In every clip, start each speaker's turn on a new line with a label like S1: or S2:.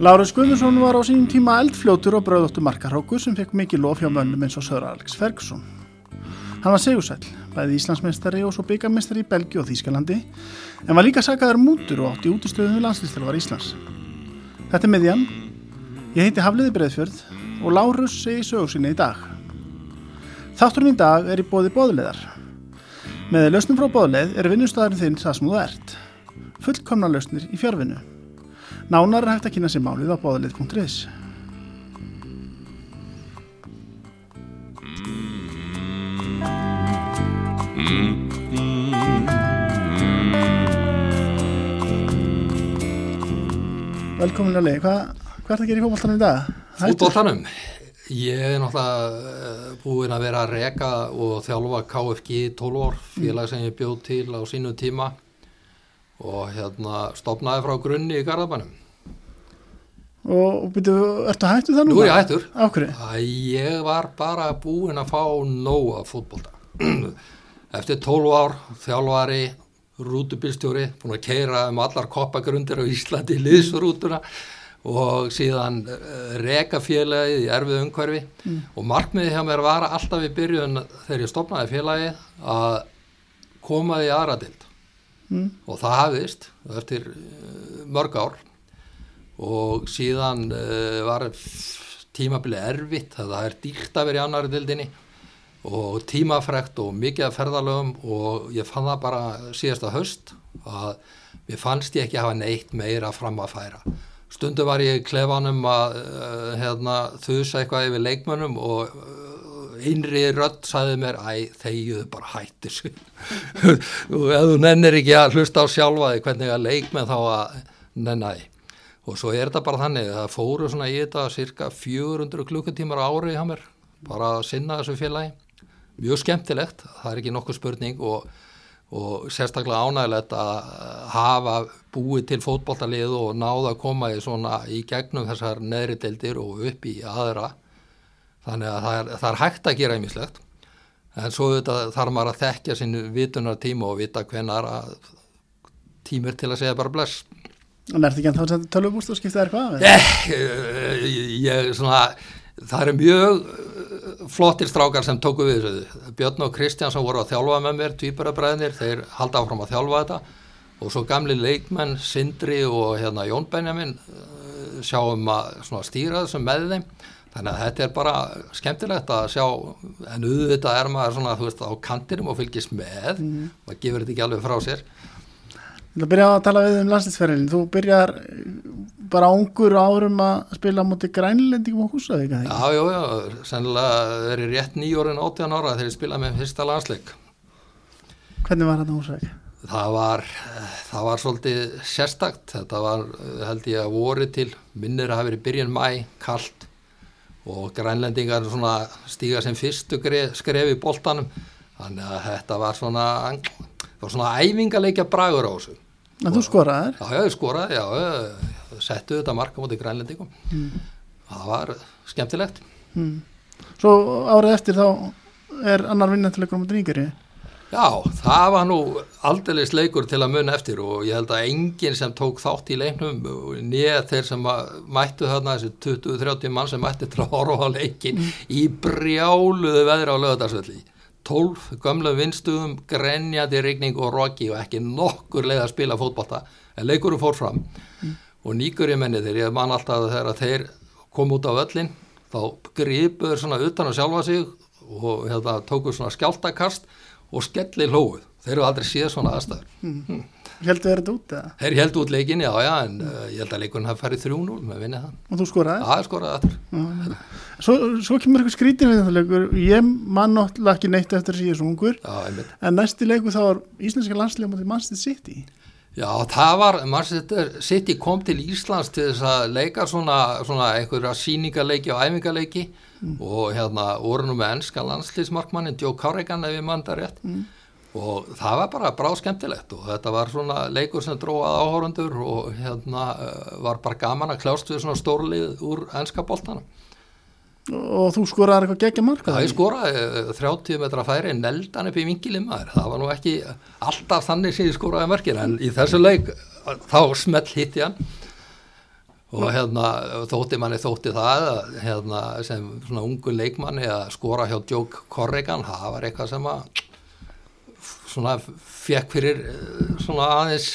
S1: Lárus Guðmundsson var á sínum tíma eldfljótur og bröðóttu markarhókur sem fekk mikið lof hjá mönnum eins og Sör Alex Ferguson. Hann var segursæl, bæði Íslandsmeistari og svo byggamestari í Belgi og Þýskalandi, en var líka sagaður mútur og átti útistöðum við landslýstelvar Íslands. Þetta er miðjan, ég heiti Hafliði Breðfjörð og Lárus segi sögursinni í dag. Þátturinn í dag er í bóði bóðleðar. Með lausnum frá bóðleð er vinnustæðarinn þinn það sem þú ert. Fullkomna lausnir í fjárvinnu. Nánar er hægt að kynna sér málið á bóðalið.is. Velkomin að leiði, hvað hva er það að gera í fólkváltanum í dag?
S2: Fótbóltanum? Ég er náttúrulega eh, búinn að vera að reka og þjálfa KFG 12 ár, félag sem ég bjóð til á sínu tíma og hérna stopnaði frá grunni í Garðabænum.
S1: Og, og byrju, ertu hættu það nú?
S2: Nú er ég hættur.
S1: Ákveði?
S2: Ég var bara búinn að fá nóga fótbolta. Eftir 12 ár, þjálfari, rútubilstjóri, búinn að keira um allar koppagrundir á Íslandi í liðsrútuna og síðan uh, reka félagið í erfið umhverfi mm. og markmiði hjá mér var alltaf í byrjun þegar ég stopnaði félagið að koma því aðra dild mm. og það hafðist eftir uh, mörg ár og síðan uh, var tímabilið erfitt það er dýrt að vera í annari dildinni og tímafrekt og mikið af ferðalögum og ég fann það bara síðasta höst að mér fannst ég ekki hafa neitt meira fram að færa. Stundu var ég í klefanum að uh, hérna, þusa eitthvað yfir leikmönnum og einri rödd saði mér, æ, þegiðu bara hættis og ef þú nennir ekki að hlusta á sjálfaði hvernig að leikmenn þá að nennaði og svo er þetta bara þannig að það fóru svona í þetta cirka 400 klukkutímar ári hjá mér bara að sinna þessu félagi mjög skemmtilegt, það er ekki nokkuð spurning og og sérstaklega ánægilegt að hafa búið til fótballtalið og náða að koma í svona í gegnum þessar neðri deildir og upp í aðra. Þannig að það er, það er hægt að gera einmislegt en svo þarf maður að þekkja sinu vitunar tíma og vita hvenar að tímur til að segja bara bless.
S1: En er þetta ekki að það tölvubúst og skipta þér hvað?
S2: Eh, ég, svona það eru mjög flottir strákar sem tóku við þessu. Björn og Kristján sem voru að þjálfa með mér tvíburabræðinir, þeir halda áfram að þjálfa þetta. Og svo gamli leikmenn Sindri og hérna Jón Benjamin eh, sjáum að stýra þessum með þeim. Þannig að þetta er bara skemmtilegt að sjá en auðvitað er maður svona veist á kantinum og fylgist með. Mm. maður gefur þetta ekki alveg frá sér
S1: Þú byrja að tala við um landslýtsferðin þú byrjar bara ungur árum að spila á móti grænlendingum og húsavík
S2: Já, já, já, sennilega er ég rétt nýjórin 18 ára þegar ég spilaði með fyrsta landsleik.
S1: Hvernig var þetta húsavík?
S2: Það var, það var svolítið sérstakt, þetta var held ég að voru til, minnir að hafa verið byrjun mæ, kallt og grænlendingar stíga sem fyrstu skref í boltanum. Þannig að þetta var svona það var svona æfingalegja bragur á þessu
S1: En þú skoraði?
S2: Já, ég skoraði, já, settu þetta marka mútið grænlendingum mm. það var skemmtilegt mm.
S1: Svo árið eftir þá er annar vinnenduleikur mútið nýgeri
S2: Já, það var nú aldeilis leikur til að munna eftir og ég held að enginn sem tók þátt í leiknum neð þeir sem mættu þarna þessi 20-30 mann sem mætti til að horfa á leikin mm. í brjáluðu veðra á lögadagsvelli 12 gömlu vinstuðum, grenjandi rigning og roki og ekki nokkur leið að spila fótballta en leikurum fór fram mm og nýgur ég menni þeir, ég man alltaf þegar þeir kom út á völlin þá gripuður svona utan að sjálfa sig og hérna, tókuð svona skjáltakast og skelli hlóðu þeir eru aldrei síðan svona aðstæður. Mm.
S1: Heldur þeir þetta út? Eða?
S2: Þeir heldur út leikin, já, já, en uh, ég held að leikunum hafi farið 3-0 með vinnið það.
S1: Og þú skoraði?
S2: Já, ég skoraði aftur.
S1: Svo, svo kemur eitthvað skrítið við þetta leikur, ég man náttúrulega ekki neitt eftir að sé þessu ungur, já, en næsti leiku þá var Íslandska landslega motið Manchester City.
S2: Já, það var, Manchester City kom til Íslands til þess að leika svona, svona einhverja síningaleiki og æfingaleiki mm. og hérna nú með ennska landslýsmarkmannin Joe Carrigan ef ég mann það rétt mm. Og það var bara bráð skemmtilegt og þetta var svona leikur sem dróðað áhórundur og hérna uh, var bara gaman að kljást við svona stórlið úr ennska boltana
S1: og þú skoraði eitthvað geggja mark
S2: Það ég skoraði uh, 30 metra færi neldan upp í vingilin maður. Það var nú ekki alltaf þannig sem ég skoraði mörkin en í þessu leik þá smelt hitt ég hann. Og hérna þótti manni þótti það að, hérna, sem svona ungu leikmanni að skora hjá Joke Corrigan það var eitthvað sem að svona fekk fyrir eh, svona aðeins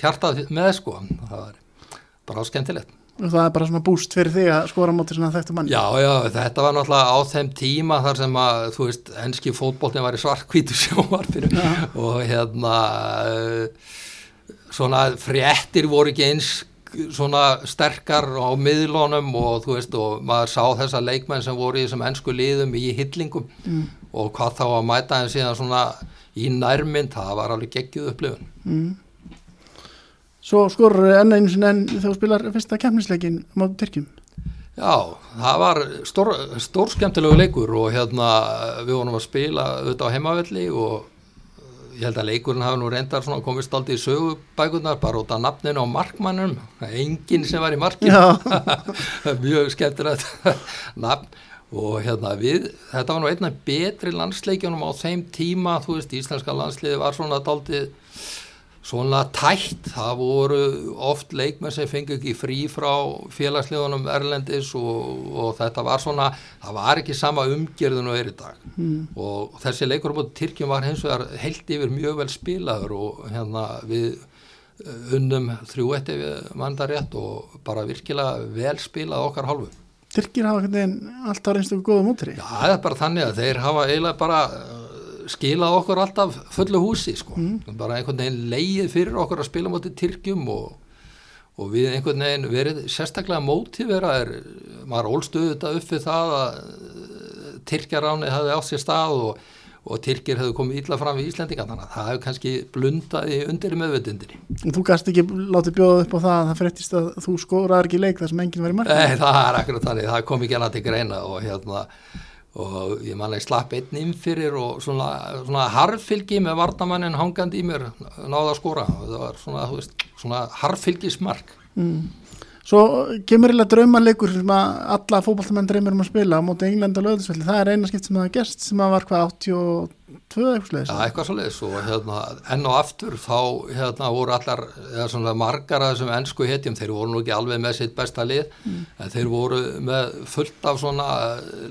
S2: hjartað með sko. Það var bara skemmtilegt.
S1: Og það er bara svona búst fyrir því að skora móti svona þekktu manni?
S2: Já, já, þetta var náttúrulega á þeim tíma þar sem að, þú veist, enski fótboltin var í svarkvítu sjónvarpinu og hérna uh, svona fréttir voru ekki eins svona sterkar á miðlunum og þú veist og maður sá þessa leikmenn sem voru í þessum ennsku liðum í hillingum mm. og hvað þá að mæta þeim síðan svona í nærmynd, það var alveg geggjuð upplifun.
S1: Mm. Svo skorur enn einu sinni en þú spilar fyrsta kemnisleikin mot Tyrkjum.
S2: Já, það var stór, stór skemmtilegu leikur og hérna við vorum að spila auðvitað á heimavelli og ég held að leikurinn hafi nú reyndar svona komist aldrei í sögubækunar bara út af nafninu á markmannum. Enginn sem var í markinu. Mjög skemmtilegt nafn og hérna við, þetta var nú einna betri landsleikjunum á þeim tíma þú veist, íslenska landsliði var svona daldið svona tætt, það voru oft leikmenn sem fengi ekki frí frá félagslegunum Erlendis og, og þetta var svona, það var ekki sama umgjörðun og er í dag. Mm. og þessi leikur um Tyrkjum var hins vegar heilt yfir mjög vel spilaður og hérna við eh, unnum þrjú eftir mandar rétt og bara virkilega vel spilað okkar hálfu
S1: Tyrkir hafa alltaf reynst okkur góða mótri
S2: Já, það er bara þannig að þeir hafa eiginlega bara skilað okkur alltaf fullu húsi sko, mm. bara einhvern veginn leið fyrir okkur að spila motið Tyrkjum og, og við einhvern veginn verið sérstaklega mótíferaðir maður ólstuðu þetta upp við það að Tyrkjaráni hefði átt sér stað og, og Tyrkir hefði komið illa fram við að það hefði kannski blundaði undir meðvöndinni.
S1: Þú gæst ekki látið bjóða upp á það að það frettist að þú skóraði ekki leik þar sem enginn var í marka?
S2: Nei, það er akkurat þannig, það kom ekki annað til greina og hérna og ég ég slapp einn inn fyrir og svona, svona harfylgi með varnamannin hangandi í mér náða að skora og það var svona, veist, svona harfylgismark mm.
S1: Svo kemur eiginlega draumanleikur sem að alla fókbaltamenn dreymir um að spila á móti England og Löðisvelli, það er eina skipt sem það er gerst sem að var hvað 82 eitthvað sliðis.
S2: Já, eitthvað sliðis og hérna, enn og aftur þá hérna, voru allar, eða svona margar að þessum ennsku hetjum, þeir voru nú ekki alveg með sitt besta lið, mm. en þeir voru með fullt af svona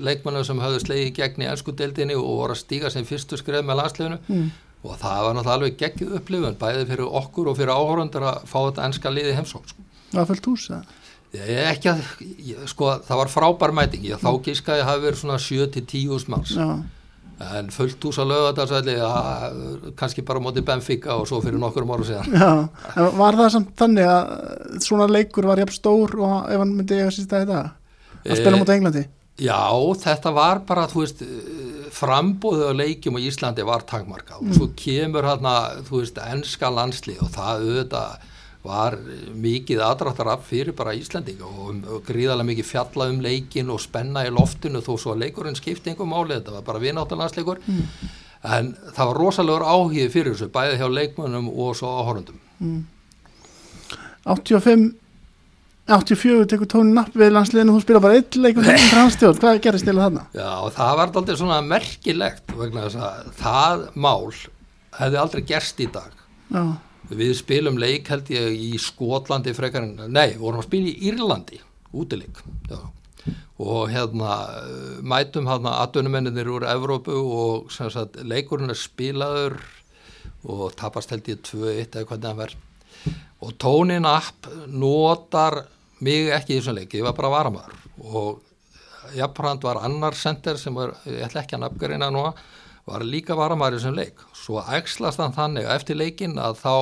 S2: leikmannum sem höfðu slegið gegn í ennsku deildinni og voru að stíga sem fyrstu skref með landsliðinu mm. og það var náttúrulega alveg geggið upplifun, bæði fyrir okkur og fyrir áhórundar að fá þetta ennska liði heimsók sko.
S1: Það var fullt hús það?
S2: Ekki að, sko, það var frábær mæting, ég þá gíska að ég hafi verið svona 7-10 úrs manns, Já. en fullt hús að löga þetta svolítið, kannski bara mótið Benfica og svo fyrir nokkur um ára síðan.
S1: Já, en var það samt þannig að svona leikur var jafn stór og ef hann myndi eiga sísta í dag, að spila mótið Englandi?
S2: Já, þetta var bara, þú veist, frambóðu á leikjum á Íslandi var tankmarkað mm. og svo kemur hérna, þú veist, ennska landslið og það auðvitað var mikið aðráttar af fyrir bara Íslandinga og, gríðarlega mikið fjalla um leikin og spenna í loftinu þó svo að leikurinn skipti einhver máli, þetta var bara vináttalansleikur mm. en það var rosalegur áhigð fyrir þessu, bæði hjá leikmönnum og svo áhórundum mm.
S1: 85 84 tekur tónin napp við landsliðinu, þú spila bara eitt leikum hvað gerist til þarna?
S2: Já, það var aldrei svona merkilegt vegna þess að það mál hefði aldrei gerst í dag Já við spilum leik held ég í Skotlandi frekar en, nei, vorum að spila í Írlandi útileik já. og hérna mætum hérna aðdunumennir úr Evrópu og sagt, leikurinn er spilaður og tapast held ég 2-1 eða hvernig það verð og tónin app notar mig ekki í þessum leik, ég var bara varamæður og jafnframt var annar sender sem var, ég ætla ekki að nafngarina núna var líka varamæri sem leik. Svo ægslast hann þannig að eftir leikin að þá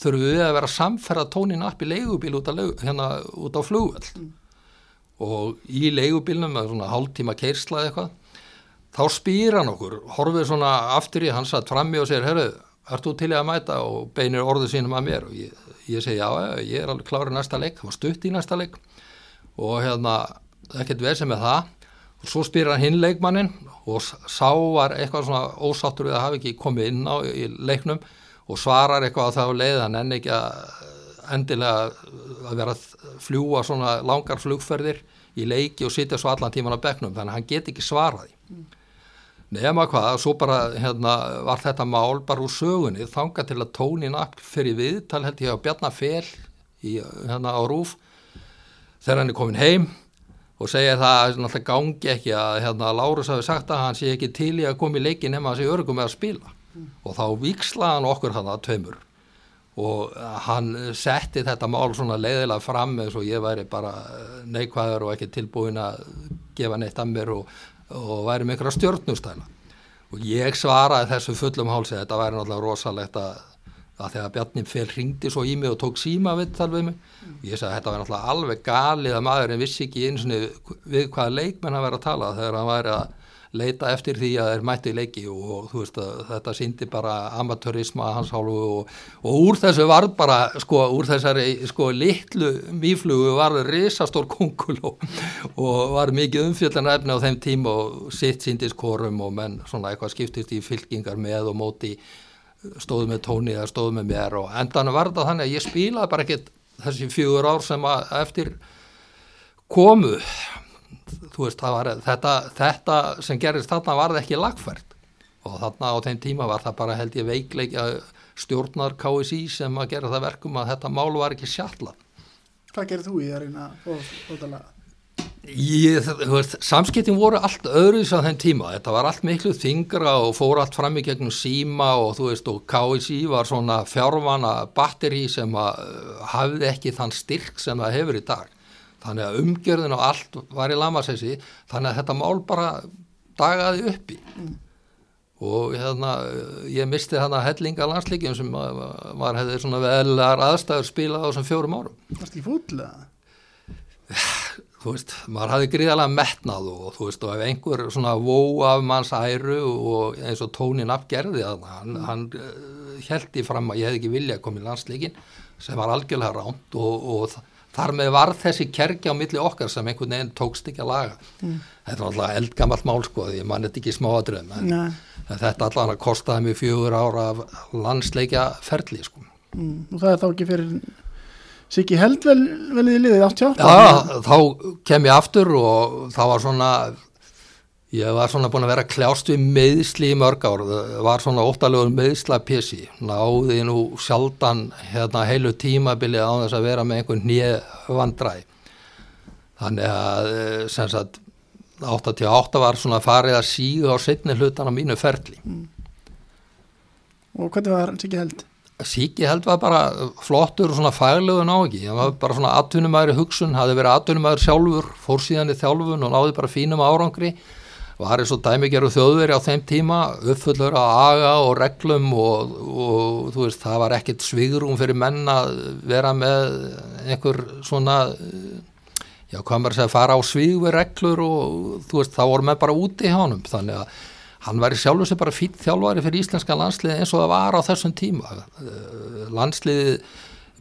S2: þurfum við að vera samferða tónin upp í leigubíl út, hérna, út á flugveld mm. og í leigubílnum með svona hálftíma keirslað eitthvað þá spýr hann okkur, horfið svona aftur í hans að frammi og segir herru, ert þú til að mæta? og beinir orðu sínum að mér. Og ég, ég segi já, ég er alveg klárið næsta leik. Það var stutt í næsta leik. Og hérna ekkert veð sem er það. Og svo spyrir hann hinn leikmannin og sá var eitthvað svona ósáttur við að hafa ekki komið inn á í leiknum og svarar eitthvað á þá leið hann enn ekki að endilega að vera að fljúa svona langar flugferðir í leiki og sitja svo allan tíman á bekknum. Þannig að hann get ekki svaraði nema hvað, svo bara hérna, var þetta mál bara úr sögunni þanga til að tónin upp fyrir viðtal held ég á Bjarnafell í, hérna á Rúf þegar hann er komin heim og segja það að náttúrulega gangi ekki að hérna, Lárus hafi sagt að hann sé ekki til í að koma í leikin nema að sé örgum með að spila. Og þá vikslaði hann okkur hann að tveimur. Og hann setti þetta mál svona leiðilega fram eins og ég væri bara neikvæður og ekki tilbúin að gefa neitt að mér og, og væri með einhverja stjórnustæla og ég svaraði þessu fullum hálsi þetta væri náttúrulega rosalegt að, að þegar Bjarni fél ringdi svo í mig og tók síma viðtal við mig og ég sagði að þetta væri náttúrulega alveg galið að maðurinn vissi ekki eins og við hvaða leikmenn að vera að tala þegar hann væri að leita eftir því að þeir mættu í leiki og þú veist að þetta síndi bara amateurisma að hans hálfu og, og úr þessu var bara sko úr þessari sko litlu mýflugu var risastór kongul og, og var mikið umfjöldanræfni á þeim tíma og sitt síndist korum og menn svona eitthvað skiptist í fylkingar með og móti stóðu með tóni eða stóðu með mér og endan var þetta þannig að ég spilaði bara ekkert þessi fjögur ár sem að eftir komu þú veist, var, þetta, þetta sem gerist þarna var það ekki lagfært og þarna á þeim tíma var það bara held ég veikleikja stjórnar KSI sem að gera það verkum að þetta mál var ekki sjallað.
S1: Hvað gerir þú í að reyna að fótala?
S2: Ég, veist, samskiptin voru allt öðruðs á þeim tíma, þetta var allt miklu þingra og fór allt fram í gegnum síma og þú veist, og KSI var svona fjárvana batteri sem að hafði ekki þann styrk sem það hefur í dag. Þannig að umgjörðin og allt var í lamarsessi þannig að þetta mál bara dagaði uppi. Mm. og hérna ég misti hérna hellinga landsleikjum sem var hefði svona veðlar aðstæður spilað á þessum fjórum árum.
S1: Það er ekki fútlega
S2: Þú veist, maður hafði gríðalega metnað og þú veist, og ef einhver svona vó af manns æru og eins og tónin afgerði að hann, hann held í fram að ég hef ekki vilja að koma í landsleikin sem var algjörlega ránt og, og þar með var þessi kerkja á milli okkar sem einhvern veginn tókst ekki að laga mm. þetta er alltaf eldgamalt mál sko því mann er ekki smáadröðum en, en þetta allavega kostaði mig fjögur ára af landsleikja ferli sko
S1: mm. og það er þá ekki fyrir Siggi held vel, vel í liðið 88
S2: Já, þá kem ég aftur og það var svona ég var svona búin að vera kljást við meðsli í mörg ár, það var svona óttalegur meðsla pjessi, náði nú sjaldan hérna heilu tímabilið á þess að vera með einhvern nýja vandræ þannig að sem sagt 88 var svona farið að síga á setni hlutan á mínu ferli.
S1: Mm. Og hvernig var Siggi held?
S2: Siggi held var bara flottur og svona fæglegu ná ekki, hann var bara svona atvinnumæri hugsun, hafði verið atvinnumæri sjálfur fór síðan í þjálfun og náði bara fínum árangri. Var eins og dæmigeru þjóðveri á þeim tíma uppfullur að aga og reglum og, og þú veist það var ekkit svigrum fyrir menn að vera með einhver svona já hvað maður segja fara á svig við reglur og þú veist þá voru með bara úti í hánum þannig að hann væri sjálfur sem bara fýtt þjálfari fyrir íslenska landslið eins og það var á þessum tíma. Landsliði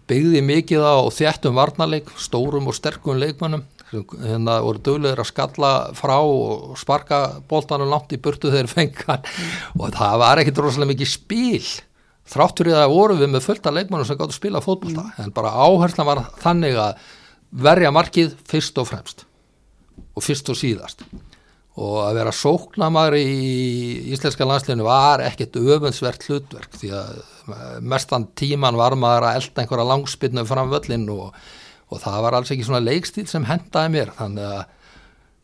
S2: byggði mikið á þjættum varnarleik, stórum og sterkum leikmannum hérna voru döglegir að skalla frá og sparka bóltanum langt í burtu þegar fengan og það var ekkit rosalega mikið spil þráttur í það voru við með fullta leikmannum sem gáttu að spila fótbolta. Mm. en bara áherslan var þannig að verja markið fyrst og fremst og fyrst og síðast og að vera sóknamari í íslenska landsleginu var ekkert öfundsvert hlutverk því að mestan tíman var maður að elda einhverja langspinnu fram völlin og, og það var alls ekki svona leikstíl sem hendaði mér. Þannig að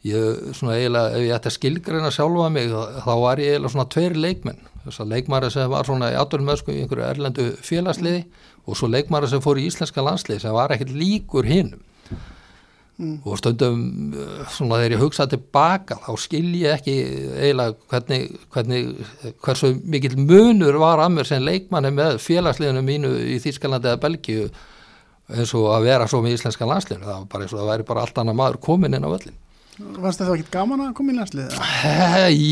S2: ég svona eiginlega, ef ég ætti að skilgreina sjálfa mig þá var ég eiginlega svona tveir leikmenn. Þess að leikmari sem var svona í aðdurumöðsku í einhverju erlendu félagsliði og svo leikmari sem fór í íslenska landslið sem var ekkert líkur hinnum Mm. og stundum svona þegar ég hugsaði tilbaka þá skil ég ekki eiginlega hvernig, hvernig hversu mikil munur var að mér sem leikmanni með félagsliðinu mínu í Þýskalandi eða Belgíu eins og að vera svo með íslenska landsliðinu það var bara eins og það væri bara allt annað maður komin inn á völlin
S1: Varst það ekki gaman að koma í landsliðinu?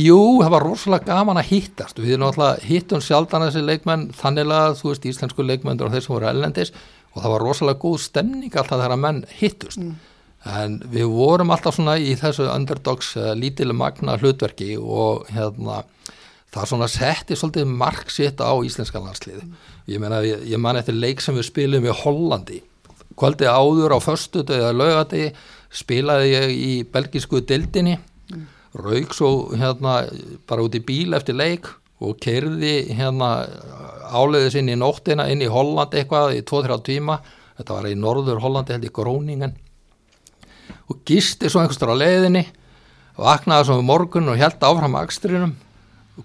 S2: Jú, það var rosalega gaman að hittast við náttúrulega hittum sjaldan þessi leikmenn þannig að þú veist íslensku leikmennur og þeir sem voru ellendis og það var rosalega góð stemning alltaf þegar að menn hittust mm. En við vorum alltaf svona í þessu underdogs uh, lítilu magna hlutverki og hérna það svona setti svolítið mark sitt á íslenska landsliði ég meina, ég, ég man eftir leik sem við spilum í Hollandi. Kvöldi áður á förstu eða laugati spilaði ég í belgísku dildinni rauk svo hérna bara út í bíl eftir leik og kerði hérna áleiðis inn í nóttina inn í Holland eitthvað í 2-3 tíma. Þetta var í norður Hollandi held í Gróningen og gisti svo einhverstur á leiðinni vaknaði svo um morgun og held áfram akstrinum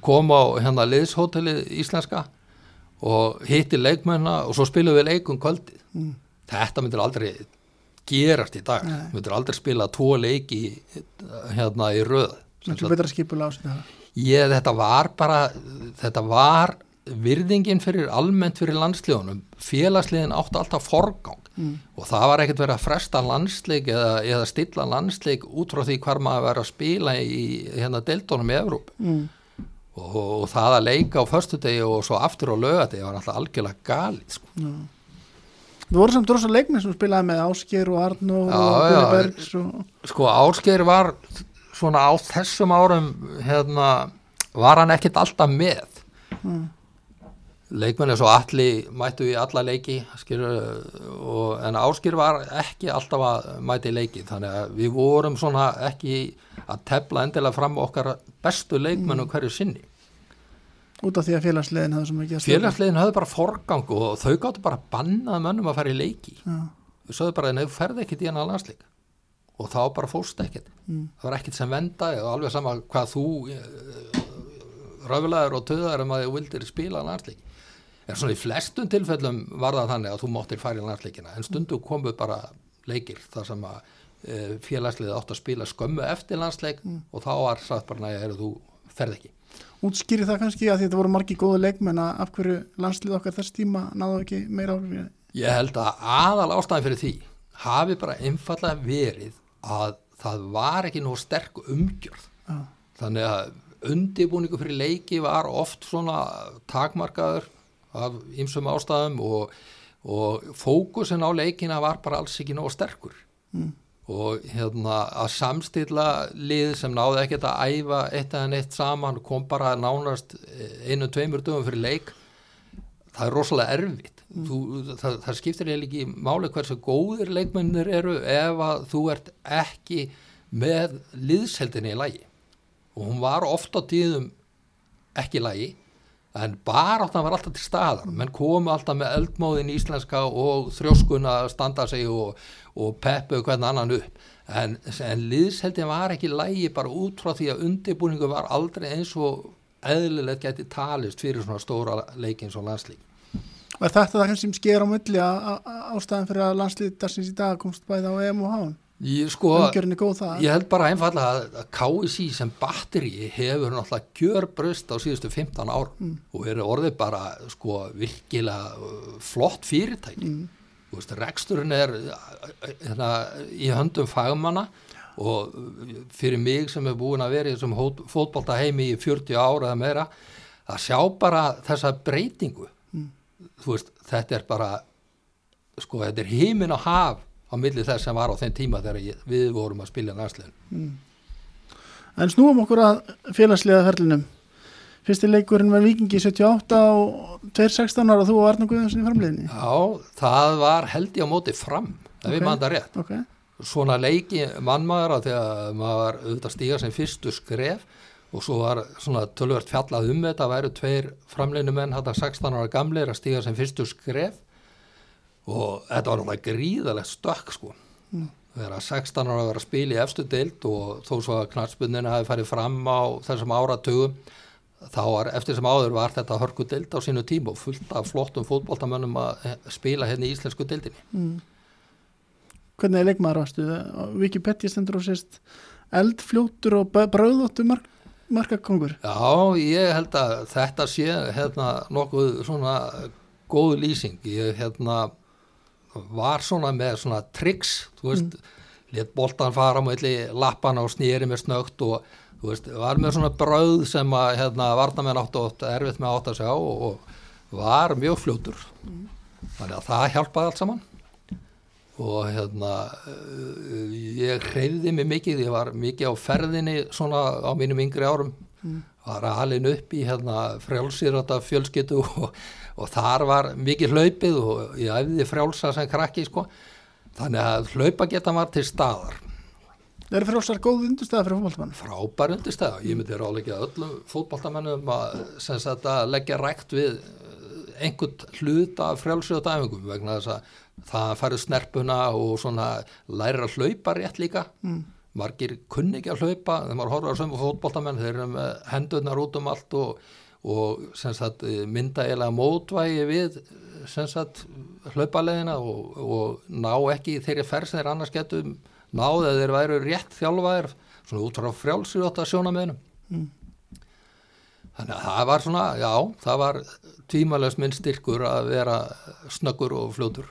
S2: kom á hérna liðshótelið íslenska og hitti leikmönna og svo spilum við leikum kvöldið. Mm. þetta myndir aldrei gerast í dag, Nei. myndir aldrei spila tvo leiki hérna í röð.
S1: Þetta betra skipula á sig
S2: Ég, þetta var bara þetta var virðingin fyrir almennt fyrir landslíðunum félagsliðin átti alltaf forgang mm. og það var ekkert verið að fresta landsleik eða, eða stilla landsleik út frá því hvar maður verið að spila í hérna deltónum í Evróp mm. og, og það að leika á förstudegi og svo aftur á lögadegi var alltaf algjörlega galið sko.
S1: mm. Þú voru samt rosa leikni sem spilaði með Ásker og Arnó og Guði Bergs og...
S2: Sko Ásker var svona á þessum árum hérna var hann ekkert alltaf með mm leikmenni svo allir mættu í alla leiki skilur, og, en áskýr var ekki alltaf að mæti í leiki þannig að við vorum svona ekki að tefla endilega fram okkar bestu leikmennu mm. hverju sinni
S1: út af því að félagslegin hafði sem ekki
S2: félagslegin hafði bara forgang og þau gáttu bara bannað mönnum að fara í leiki ja. þau sögðu bara að þau ferði ekkit í hana landsleik og þá bara fóst ekkit mm. það var ekkit sem venda og alveg sama hvað þú eh, röflaður og töðar um að þau vildir spila landsleik en svona í flestum tilfellum var það þannig að þú móttir færi landsleikina en stundu komu bara leikir þar sem að e, félagsliðið átt að spila skömmu eftir landsleik mm. og þá var satt bara næja að þú ferð ekki
S1: Útskýri það kannski að þetta voru margi góðu leikmenn að af hverju landslið okkar þess tíma náðu ekki meira áhrif?
S2: Ég held að aðal ástæði fyrir því hafi bara einfallega verið að það var ekki nóg sterk umgjörð ah. þannig að undibúningu fyrir leiki var oft svona takmarkaður af ymsum ástæðum og, og fókusin á leikina var bara alls ekki nóg sterkur. Mm. og hérna að samstilla lið sem náði ekkert að æfa eitt eða neitt saman kom bara nánast einu, tveimur dögum fyrir leik. Það er rosalega erfitt. Mm. þú, það, það skiptir eiginlega ekki máli hversu góðir leikmennir eru ef að þú ert ekki með liðseldinni í lagi. Og hún var ofta tíðum ekki í lagi en baráttan var alltaf til staðar. Menn komu alltaf með eldmóðin íslenska og þrjóskuna að standa sig og, og peppu hvern annan upp. En, en liðseldin var ekki lægi bara út frá því að undirbúningu var aldrei eins og eðlilegt geti talist fyrir svona stóra leikins og landslík
S1: Var þetta það sem sker á mulli að ástæðan fyrir að landslík dagsins í dag komst bæði á EM og HN?
S2: Ég, sko, ég held bara einfalla að KSI sem batteri hefur náttúrulega gjör bröst á síðustu 15 ár mm. og er orðið bara sko virkilega uh, flott fyrirtæki mm. veist, reksturinn er hérna, í höndum fagmanna og fyrir mig sem er búin að vera í þessum fótbolta heimi í 40 ára eða meira að sjá bara þessa breytingu mm. veist, þetta er bara sko þetta er heimin og haf á milli þess sem var á þeim tíma þegar við vorum að spilja næstlegin mm.
S1: En snúum okkur að félagslega ferlinum fyrsti leikurinn var Vikingi 78 og 2.16 ára og þú og Arnur Guðjónsson í framleginni
S2: Já, það var held ég á móti fram það okay. við mann það rétt okay. svona leiki mannmaður að því að maður var auðvitað stíga sem fyrstu skref og svo var svona tölvört fjallað um þetta væru tveir framleginu menn hættar 16 ára gamleir að stíga sem fyrstu skref og þetta var náttúrulega gríðalegt stökk sko mm. þegar 16 ára að vera að spila í efstu deilt og þó svo að knallspunninu hafi farið fram á þessum áratugum þá var eftir sem áður var þetta hörku deilt á sínu tíma og fullt af flottum fótballtamönnum að spila hérna í íslensku deiltinni mm.
S1: Hvernig er leikmaður ástu? Wikipedia stendur og sést eldfljótur og bröðóttu mark, markakongur
S2: Já, ég held að þetta sé hérna nokkuð svona góð lýsing ég hérna var svona með svona triks þú veist, mm. let boltan fara með lappan á snýri með snögt og þú veist, var með svona brauð sem að hérna varnamenn átt erfitt með átt að sjá og var mjög fljótur mm. þannig að það hjálpaði allt saman og hérna uh, ég hreyfði mig mikið, ég var mikið á ferðinni svona á mínum yngri árum var alin upp í hérna frjálsýrata fjölskyttu og, og þar var mikið hlaupið og ég æfði frjálsa sem krakki sko. Þannig að hlaupa geta var til staðar.
S1: Eru frjálsar góð undirstæða fyrir fólkmann.
S2: frábær undirstæða, ég myndi ráleika öllum fótballtamennum að, leggja rækt við eh, einhvern hluta af frjálsöðu dæfingum vegna þess að það færi snerpuna og svona læra að hlaupa rétt líka. Mm. margir kunni ekki að hlaupa. Þegar maður horfður á sömu fótballtamenn þeir eru með hendurnar út um allt og, og sagt, mynda eiginlega mótvægi við sem sagt, hlaupaleðina og, og ná ekki þeirri þeir annars getum náðu að þeir væru rétt þjálfaðir svona út frá frjálsýrjóta sjónamöðunum
S1: Mm.
S2: þannig að það var svona, já, það var tímalöst minn styrkur að vera snöggur og fljótur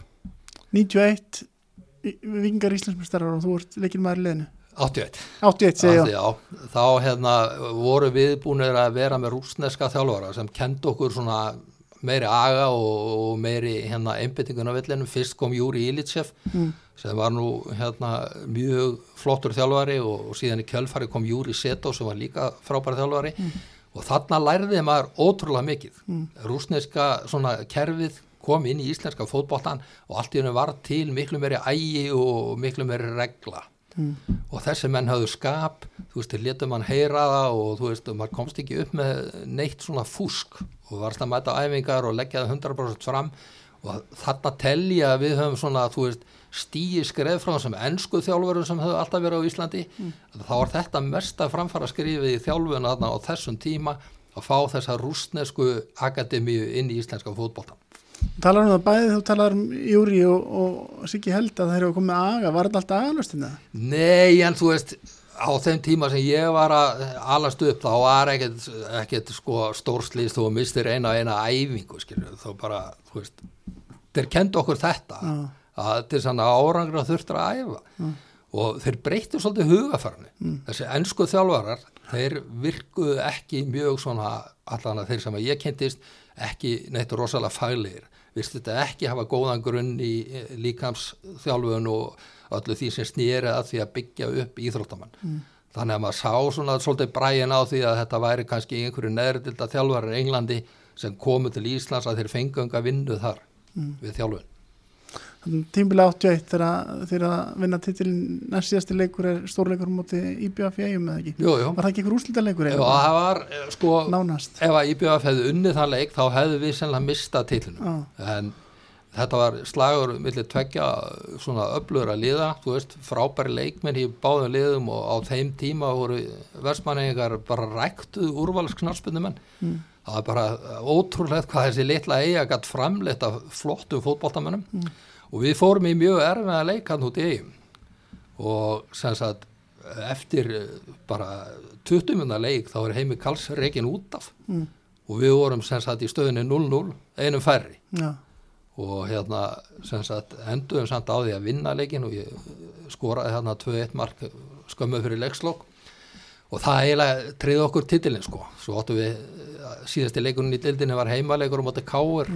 S1: 91 í- vikingar Íslandsmeistarar og þú ert leikinn maður í liðinu.
S2: 81
S1: 81 segja
S2: Af já, þá hérna voru við búinir að vera með rúsneska þjálfara sem kendi okkur svona meiri aga og, og meiri hérna einbyttingun á villinum, fyrst kom Júri Ilitsev
S1: Mm.
S2: sem var nú hérna mjög flottur þjálfari og, og síðan í kjölfari kom Júri Seto sem var líka frábæri þjálfari. Og þarna lærði maður ótrúlega mikið. Mm. rúsneska svona kerfið kom inn í íslenska fótboltan og allt í hennu var til miklu meiri ægi og miklu meiri regla
S1: Mm.
S2: og þessi menn hafðu skap þú veist, þeir letu mann heyra það og þú veist, maður komst ekki upp með neitt svona fúsk og varst að mæta æfingar og leggja það 100% fram og þarna telja að við höfum svona, þú veist, stíi skref frá þessum ennsku þjálfurum sem höfðu alltaf verið á Íslandi, þá var þetta mesta framfara skrifið í þjálfun þarna á þessum tíma að fá þessa rústnesku akademíu inn í íslenska fótboltan.
S1: Talar um það bæði þú talar um Júri og, og Siggi Held að þeir eru komið aga, var þetta alltaf agalustinn það?
S2: Nei, en þú veist, á þeim tíma sem ég var að alast upp, þá var ekkert, ekkert sko stórslýst þú mistir eina eina æfingu, skilju, þá bara, þú veist, þeir kendu okkur þetta,
S1: Já.
S2: að til sann árangra þurftur að æfa. Og þeir breyttu svolítið hugafarni, þessi ennsku þjálfarar, þeir virkuðu ekki mjög svona, allan að þeir sem að ég kentist, ekki neitt rosalega faglegir, virst þetta ekki hafa góðan grunn í eh, líkamsþjálfun og öllu því sem snýri að því að byggja upp íþróttamann. Þannig að maður sá svona svolítið bræin á því að þetta væri kannski einhverju neðridilda þjálfarar í Englandi sem komu til Íslands að þeir fengu enga vinnu þar við þjálfun.
S1: Tímbilega 81 þegar þeir að vinna titilin næst síðasti leikur er stórleikur móti IBF í eigum eða ekki?
S2: Jú, jú.
S1: Var það ekki ykkur úslita leikur
S2: Ef að það var, eh, sko,
S1: Nánast.
S2: ef að IBF hefði unnið þann leik þá hefðu við sennilega mistað titlunum.
S1: Já.
S2: En þetta var slagur millir tveggja svona öflugur að liða, þú veist, frábæri leikmenn í báðum liðum og á þeim tíma voru versmanningar bara ræktuð úrvalsknarspunumenn. Mm. Það var bara ótrúlegt hvað þessi litla eiga gætt framleitt af flottu fótboltamennum og við fórum í mjög erfiða leikann út í eigum og sem sagt eftir eh, bara 20 minna leik þá er heimi Karls reikin út af.
S1: Mm.
S2: og við vorum sem sagt í stöðinni 0-0 einum færri.
S1: Já.
S2: og hérna sem sagt enduðum samt á því að vinna leikin og ég skoraði hérna 2-1 mark skömmu fyrir leikslokk og það eiginlega triði okkur titilin sko. Svo áttu við eh, síðasti leikurinn í dildinni var heimaleikur um átti káur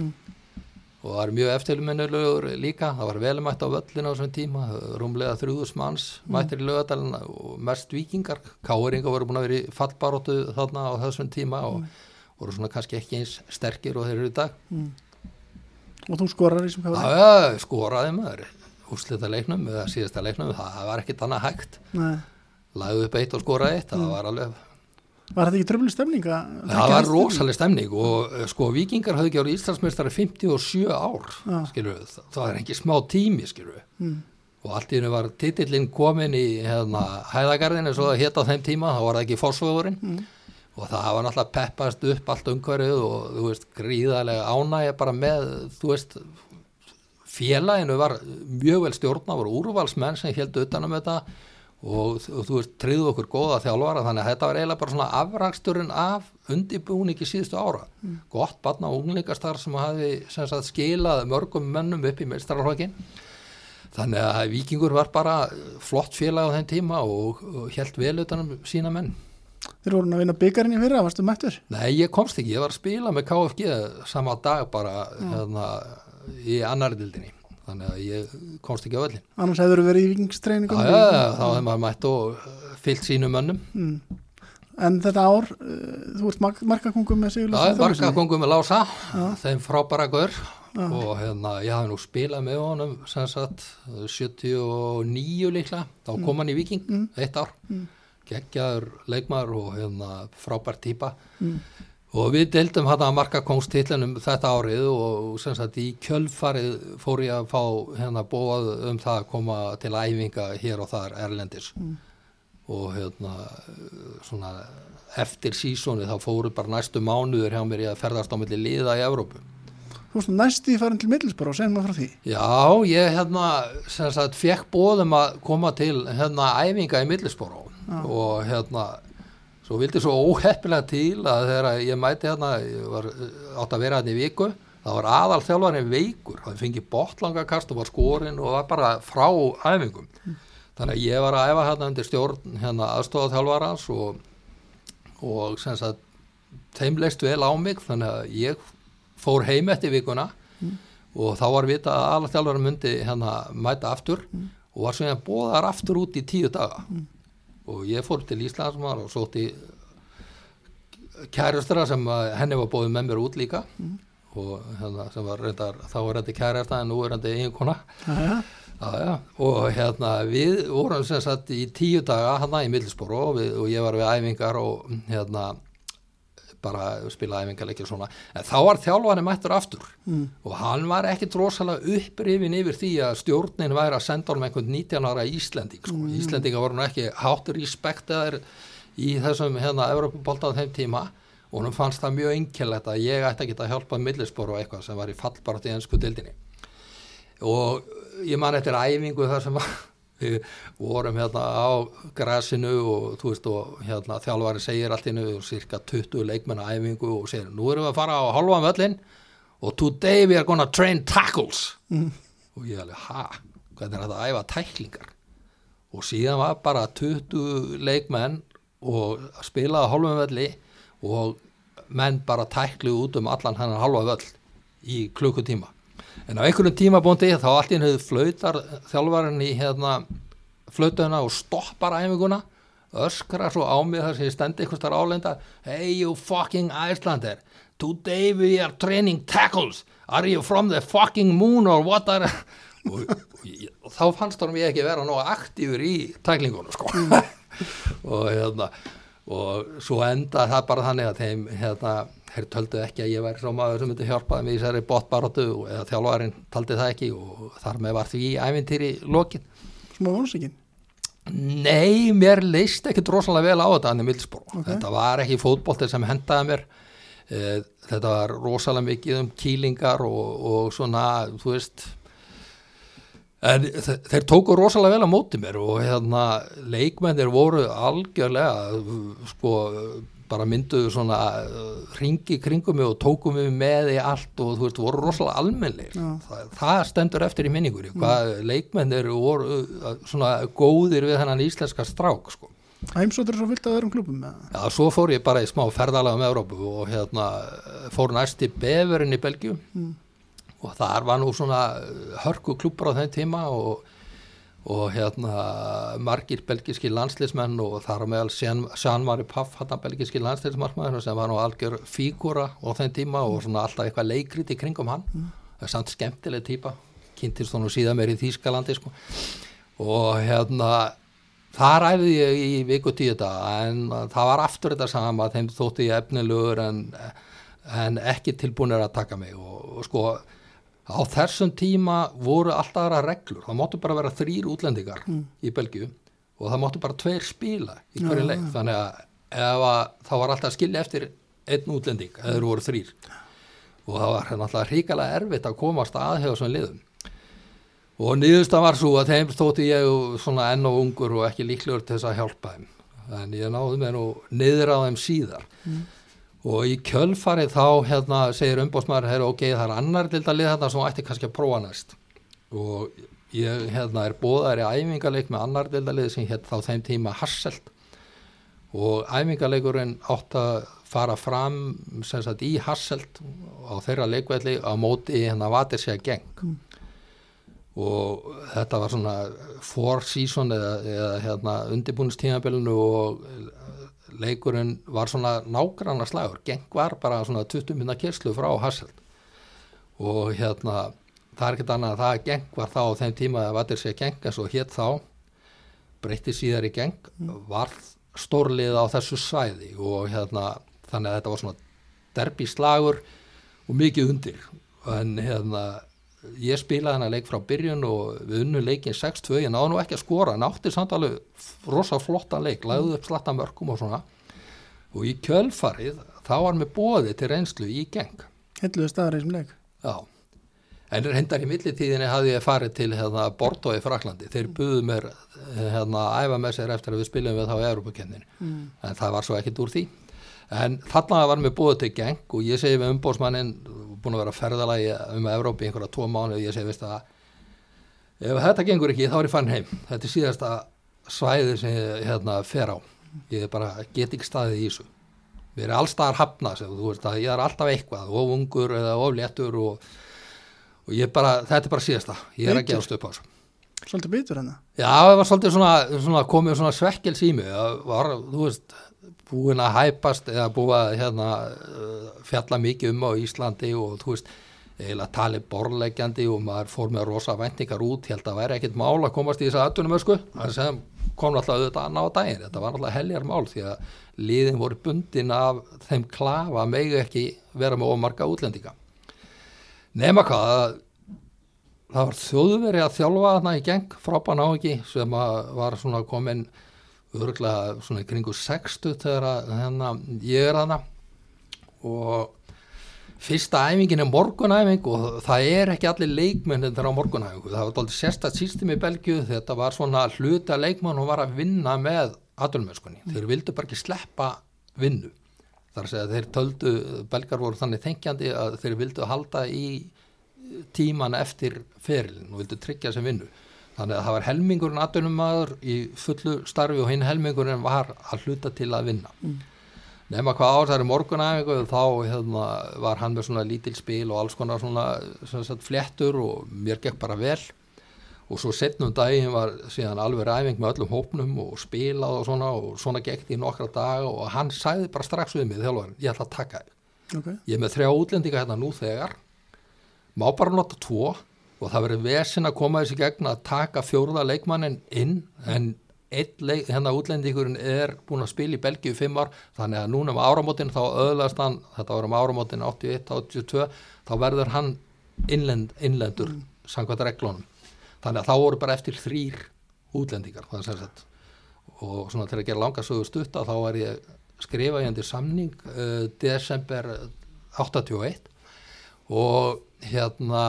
S2: og það var mjög eftirminnilegur líka. Það var velumætt á völlin á þessum tíma. Rúmlega þrjúðus manns mættir í lögadalinn og mest vikingar káuringa voru búin að vera í fallbaróttu þarna á þessum tíma og voru svona kannski ekki eins sterkir og þeir eru í dag.
S1: Og þú skorar í sem hvað var?
S2: Já, skoraði maður. Úrslita leiknum eða síðasta leiknum, það var ekkit annað hægt.
S1: Nei.
S2: lagði upp eitt og skoraði eitt, það var alveg
S1: Var þetta ekki tröfli stemning? að-
S2: það var
S1: hans
S2: rosaleg stemning og eh, sko vikingar höfðu ekki árið Íslandsmeistari 57 ár
S1: Já.
S2: skilur við, það er ekki smá tími skilur
S1: Mm.
S2: og allt í hennu var titillinn komin í hérna, hæðagarðin eins og það hétt á þeim tíma, þá var það ekki fórsvöðurinn
S1: Mm.
S2: og það var náttúrulega peppast upp allt umhverfið og þú veist gríðarlega ánægja bara með þú veist félaginu var mjög vel stjórna voru úrvalsmenn sem heldur utanum þetta og, og þú veist tryggðu okkur góða þjálfara þannig að þetta var eiginlega bara svona afraksturinn af undibúningi síðustu ára. Gott batna og unglingastar sem hafi sem sagt, skilað mörgum mönnum upp í meistaralhókin þannig að vikingur var bara flott félag á þeim tíma og, og held vel utanum sína menn.
S1: Þeir voru að vinna byggarinn í fyrra, varstu mættur?
S2: Nei, ég komst ekki, ég var að spila með KFG sama dag bara hérna, í annari dildinni þannig að ég komst ekki á völlin
S1: annars hefur verið í vikingstreiningum
S2: já, já, þá hefði maður mætt og uh, fyllt sínum mönnum
S1: mm. en þetta ár uh, þú ert mark markakongum með Sigur
S2: Já, marga kongum með Lása,
S1: Já.
S2: þeim frábæra gaur
S1: Já.
S2: og hérna, ég hafði nú spilað með honum sem sagt 79 líklega, þá kom hann í Viking
S1: Mm.
S2: eitt ár,
S1: Mm.
S2: geggjaður leikmaður og hérna frábær típa
S1: Mm.
S2: Og við deildum hann að marka kongstitlinum þetta árið og sem sagt í kjölfarið fór ég að fá hérna bóað um það að koma til æfinga hér og þar erlendis
S1: Mm.
S2: og hérna svona eftir sísónu þá fóru bara næstu mánuður hjá mér í að ferðast á milli liða í Evrópu.
S1: þú veist næst í farin til Middlesbrough segjum maður frá því
S2: Já, ég hérna sem sagt fekk bóðum að koma til hérna æfinga í Millisboró
S1: Já.
S2: og hérna svo vildi svo óheppilega til að þegar ég mæti hérna, ég var átt að vera hérna í viku, það var aðal þjálfarinn veikur, það fengi botlangakast og var skorinn og var bara frá æfingum. Þannig að ég var að æfa hérna undir stjórn hérna aðstofað þjálfarans og, og sagt þeim leist vel á mig þannig að ég fór heim eftir vikuna og þá var vita að alveg þjálfari myndi hérna mæta aftur og var svona bóðar aftur út í tíu daga og ég fór til Íslandsmar og sótti kærustra sem að henni var bóðið með mér út líka. Og hérna sem var reyndar þá var þetta kærasta en nú er þetta eiginkona.
S1: Jæja.
S2: Já, já, og hérna við vorum sem sagt í tíu daga hann í Middlesboro og, og ég var við æfingar og hérna bara spila æfingarleikir svona. En þá var þjálfari mættur aftur.
S1: Mm.
S2: og hann var ekkit rosalega upprifin yfir því að stjórnin væri að senda honum einhvern 19 ára Íslending sko. Íslendinga voru nú ekki háttur respektaðir í þessum hérna Evropabolta á þeim tíma. Og hann fannst það mjög einkjælegt að ég ætti að geta hjálpað millisbor og eitthvað sem var í fallbart í ennsku dildinni og ég man eftir æfingu þar sem að við vorum hérna á grasinu og þú veist og hérna þjálfari segir allt innu og cirka 20 leikmenn á æfingu og segir nú erum við að fara á halvan völlin og today we are gonna train tackles.
S1: Mm.
S2: og ég alveg ha, hvernig er þetta að æfa tæklingar? Og síðan var bara 20 leikmenn og spilaði á halvan völli og menn bara tæklu út um allan hennar halva völl í klukkutíma en á einhverjum tímabóndi þá allt í hennu flautar þjálfarinn í hérna flautuna og stoppar æfinguna öskrar svo á mig þar sem ég stendi eitthvað starf álenda hey you fucking Icelander today we are training tackles. Are you from the fucking moon or what are og, og, og þá fannst honum ég ekki vera nóg aktífur í tæklingunum sko. Og hérna og svo enda það bara þannig að þeim hérna, þeir töldu ekki að ég væri svo maður sem myndi hjálpaði mig í þessari botbaróttu eða þjálfarinn taldi það ekki og þar með var því ævintýri lokin
S1: smá vonusíkin
S2: Nei, mér leist ekkit rosalega vel á þetta hann í Milsborg.
S1: Ok.
S2: Þetta var ekki fótbolti sem hendaði mér. Eh, Þetta var rosalega mikið um kýlingar og, og svona, þú veist, en þe- þeir tóku rosalega vel á móti mér og hérna leikmennir voru algjörlega, sko, bara mynduðu svona ringi kringum mig og tóku mig með í allt og þú veist, voru rosalega almennir.
S1: Já.
S2: Það, stendur eftir í minningur, hvað leikmennir voru uh, svona góðir við hennan íslenska strák, sko.
S1: heimsóttur er svo fyllt að öðrum klubum
S2: Já, svo fór ég bara í smá ferðalega um Európu og hérna fór næst í Beverin í Belgíu
S1: Mm.
S2: og þar var nú svona hörku klubbar á þeim tíma og, og hérna margir belgíski landslismenn og þar á meðal Jean-Marie Paff hann belgíski landslismarkmaður sem var nú algjör fígúra á þeim tíma og svona alltaf eitthvað leikrit í kringum hann. Er samt skemmtileg típa kynntist hún síðan meir í Þýskalandi sko. og hérna þar æfði ég í viku tíu daga en það var aftur þetta sama þeim þótti ég efnilegur en, en ekki tilbúinir að taka mig. Og, og sko á þessum tíma voru alltaf aðra reglur. Það máttu bara vera þrýr útlendingar í Belgíu og það máttu bara tveir spila í hverju leik þannig að, að það var alltaf skilja eftir einn útlending eða þeir voru þrýr og það var náttúrulega hrikalega erfitt að komast að hjá þessum liðum. Og niðursta var svo að þeim stóti ég svona enn og ungur og ekki líklegur til þess að hjálpa þeim. En ég náði mér nú niður á þeim síðar og í kjölfarið þá hérna segir umbóðsmaður hey, ok, það er annar liða þarna sem ætti kannski að prófa næst. Og ég hérna er bóðar í æfingarleik með annar liða sem hétt þá þeim tíma Hasselt. Og æfingarleikurinn átt að fara fram sem sagt í Hasselt á þeirra leikvelli á móti hérna Vatisja geng og þetta var svona four season eða, eða hérna undirbúinistímabilinu og leikurinn var svona nágranna slagur, geng var bara svona 20 minna kyrslu frá Hasselt. Og hérna það er ekkert annað að það geng var þá á þeim tíma að vatir sé geng en svo hétt þá breytti síðar í geng var stórlið á þessu svæði. Og hérna þannig að þetta var svona derbi slagur og mikið undir. En hérna ég spilaði hennar leik frá byrjun og við unnum leikin 6-2, ég náðu nú ekki að skora en átti samt alveg rosa flotta leik lagði upp slatta mörgum og svona. Og í kjölfarið þá var mér bóði til reynslu í geng
S1: Hilluðu staðar í þessum leik.
S2: Já, en hendar í millitíðinni hafði ég farið til hérna, Bordeaux í Fraklandi, þeir buðu mér hérna að æfa með sér eftir að við spilum við þá í Európa-kennin, mm. en það var svo ekkit úr því, en þarna var mér búið til geng og ég segi við umbósmannin búin að vera ferðalagi um Európi einhverja tvo mánu og ég segi, veist að ef þetta gengur ekki þá er ég fann heim. Þetta er síðasta svæði sem ég hérna, fer á. Ég bara get ekki staðið í þessu. Við erum allstaðar hafna sem veist að ég er alltaf eitthvað of ungur eða of léttur og, og ég bara, þetta er bara síðasta. Ég er að gefast upp á þessu.
S1: Svolítið bitur hennar
S2: Já, það var svolítið svona, svona komið svona svekkels í mig. Var, þú veist búin að hæpast eða búin að hérna, fjalla mikið um á Íslandi og þú veist, eiginlega tali borlegjandi og maður fór með rosa vendingar út, held að væri ekkit mál að komast í þess aðtunum ösku, það sem kom náttúrulega auðvitað að ná daginn, þetta var náttúrulega heljar mál því að liðin voru bundin af þeim klafa að megi ekki vera með omarga útlendinga. Nema hvað það var þjóðveri að þjálfa þarna í geng frábæn á ekki sem var svona komin örgulega svona í kringu 60 þegar hérna, ég er þarna. Og fyrsta æfingin er morgunæfing og það er ekki allir leikmenn þetta á morgunæfingu, það var aldrei sérstætt sístum í Belgiu, þetta var svona hluta leikmenn og var að vinna með aðlumöskunni, mm. þeir vildu bara ekki sleppa vinnu, þar að segja þeir töldu, belgar voru þannig þengjandi að þeir vildu halda í tíman eftir ferilin og vildu tryggja sem vinnu þannig að það var helmingurinn aðdunumæður í fullu starfi og hinn helmingurinn var að hluta til að vinna. Mm. nema hvað ár það er morgunæfingu þá hérna, var hann með svona lítil spil og alls konar svona, svona flettur og mér gekk bara vel. Og svo setnum daginn var síðan alveg ræfing með öllum hópnum og spilað og svona og svona gekk í nokkra dag og hann sæði bara strax við mig þjálfur, ég ætla að taka þig. Okay. ég er með þrjá útlendinga hérna nú þegar. Má bara nota tvo. og það verður vesin að koma þessi gegn að taka fjórða leikmannin inn en leik, hérna útlendingurinn er búin að spila í Belgíu fimm ár þannig að núna um áramótin þá öðlast hann þetta var um áramótin 81-82 þá verður hann innlend, innlendur mm. sangvært reglunum. Þannig að þá voru bara eftir þrýr útlendingar og svona til að gera langarsögur stutta þá var ég skrifa ég endur samning uh, desember 81 og hérna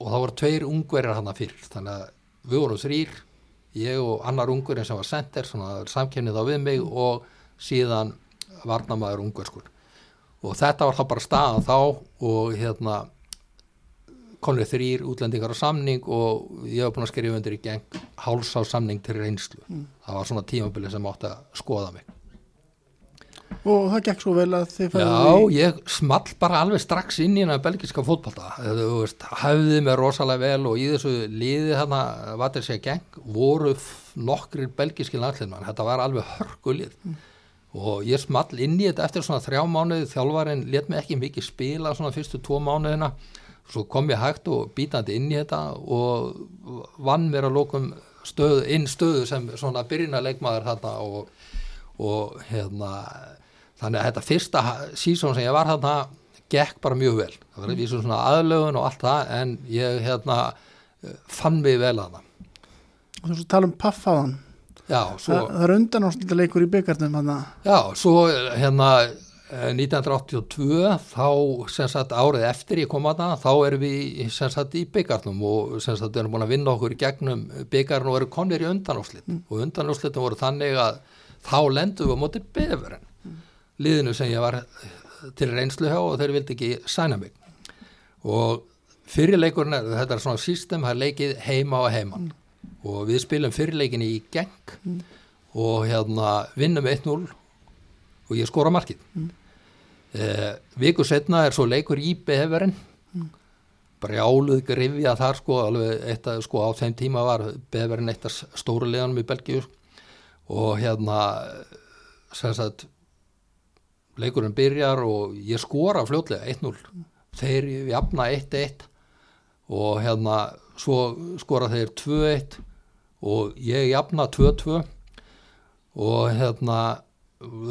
S2: og þá voru tveir ungverjar hann að fyrr þannig að við vorum þrýr ég og annar ungverjum sem var sender samkennið á við mig og síðan varnamæður ungverskur. Og þetta var þá bara staðan þá og hérna konur þrýr útlendingar á samning og ég hef búin að skrifa undir í geng háls á samning til reynslu. Mm. það var svona tímabili sem átti að skoða mig
S1: og það gekk svo vel að þið
S2: fæði Já, í... ég small bara alveg strax inn í hana belgiska fótballta hafði mig rosalega vel og í þessu liði hana, hvað er sér geng voru nokkrir belgiski landsliðmann þetta var alveg hörgulið mm. og ég small inn í þetta eftir svona þrjá mánuði. Þjálfarinn let mig ekki mikið spila svona fyrstu tvo mánuðina. Svo kom ég hægt og bítandi inn í þetta og vann mér að lókum stöð, inn stöðu sem svona byrjina leikmaður þarna og, og hérna þannig að þetta fyrsta sísón sem ég var hérna gekk bara mjög vel. Það var eins og svona aðlögun og allt það en ég hérna fann mig vel að það.
S1: Og svo tala um paffaðan
S2: já, svo,
S1: það, það er undan ástölduleikur í byggarnum hana.
S2: já, svo hérna 1982 eh, þá sem sagt árið eftir ég kom að það þá erum við sem sagt í byggarnum og sem sagt erum búin að vinna okkur gegnum byggarn og erum konir í undanáslit mm. og undanáslitum voru þannig að þá lendum við á móti befurinn liðinu sem ég var til reynslu hjá og þeir vildi ekki sæna mig og fyrirleikurinn þetta er svona system, það er leikið heima og heimann mm. og við spilum fyrirleikinni í geng mm. og hérna vinnum 1-0 og ég skora markið mm. eh, viku setna er svo leikur í beverinn brjáluð grifja þar sko, alveg eitt að sko á þeim tíma var Beverin eitt af stóru leðanum í Belgíu og hérna sem sagt leikurinn byrjar og ég skora fljótlega 1-0 þeir jafna 1-1 og hérna svo skora þeir 2-1 og ég jafna 2-2 og hérna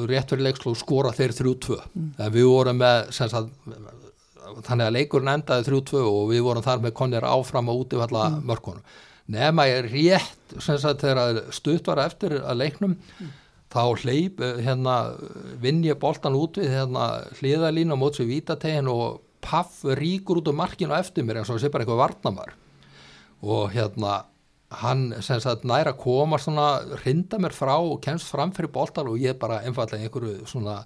S2: rétt fyrir leikslú skora þeir 3-2 en við vorum með sagt, þannig að leikurinn endaði 3-2 og við vorum þar með konir áfram og útifalla mm. mörkunum nema ég rétt sagt, þegar stutt var eftir að leiknum mm. Þá hleyp hérna vinn ég boltan út við hérna hliðalínu á móts við vítategin og paff ríkur út á markinu eftir mér eins og sé bara eitthvað varnamar og hérna hann sem sagt næra koma svona, rinda mér frá og kemst fram fyrir bóltal og ég bara einfallega einhverju svona,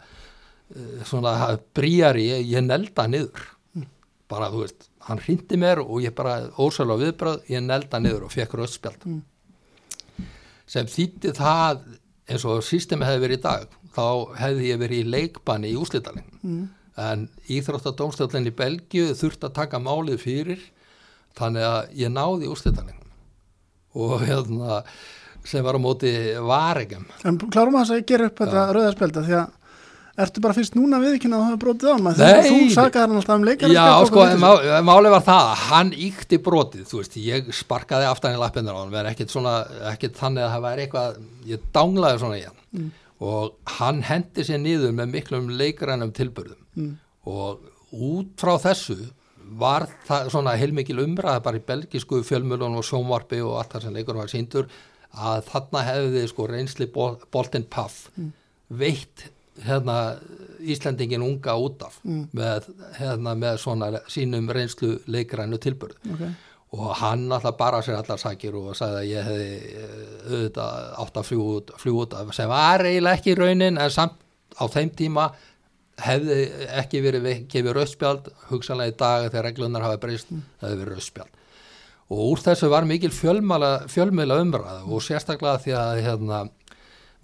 S2: eh, svona bríjar ég, ég nelda niður. Bara þú veist, hann rindi mér og ég bara ósælu á viðbröð, ég nelda niður og fekk röðspjald mm. sem þýtti það eins og sístemi hefði verið í dag þá hefði ég verið í leikbanni í úslítalinn mm. en Íþróttadómstöldin í Belgiu þurfti að taka málið fyrir þannig að ég náði úslítalinn og hérna sem var á móti varegum
S1: En klárum að það gera upp þetta rauðarspelda því að ertu bara fyrst núna viðkynna að það hefur brotið á maður þegar þú sakaði hann alltaf um leikar
S2: Já sko, máli var það hann íkti brotið, þú veist, ég sparkaði aftan í lappinnar á hann, verði ekkit svona ekkit þannig að það væri eitthvað ég danglaði svona í hann mm. og hann hendi sér niður með miklum leikarænum tilbörðum mm. og út frá þessu var það svona heilmikil umræða bara í belgisku fjölmjölun og sjónvarpi og allt það sem leikur var síndur að þarna hefði sko reynsli boltinn paff mm. veitt hérna Íslandingin unga út af mm. með, hérna, með svona sínum reynslu leikrænu tilbörð okay. og hann alltaf bara sér allar sakir og sagði að ég hefði eh, auðvitað átt að fljú út af sem var eiginlega ekki raunin en samt á þeim tíma hefði ekki verið gefið rauðspjald hugsanlega í dag þegar reglunar hafa breyst mm. það hefði verið rauðspjald og úr þessu var mikil fjölmjöla umræða og sérstaklega því að hérna,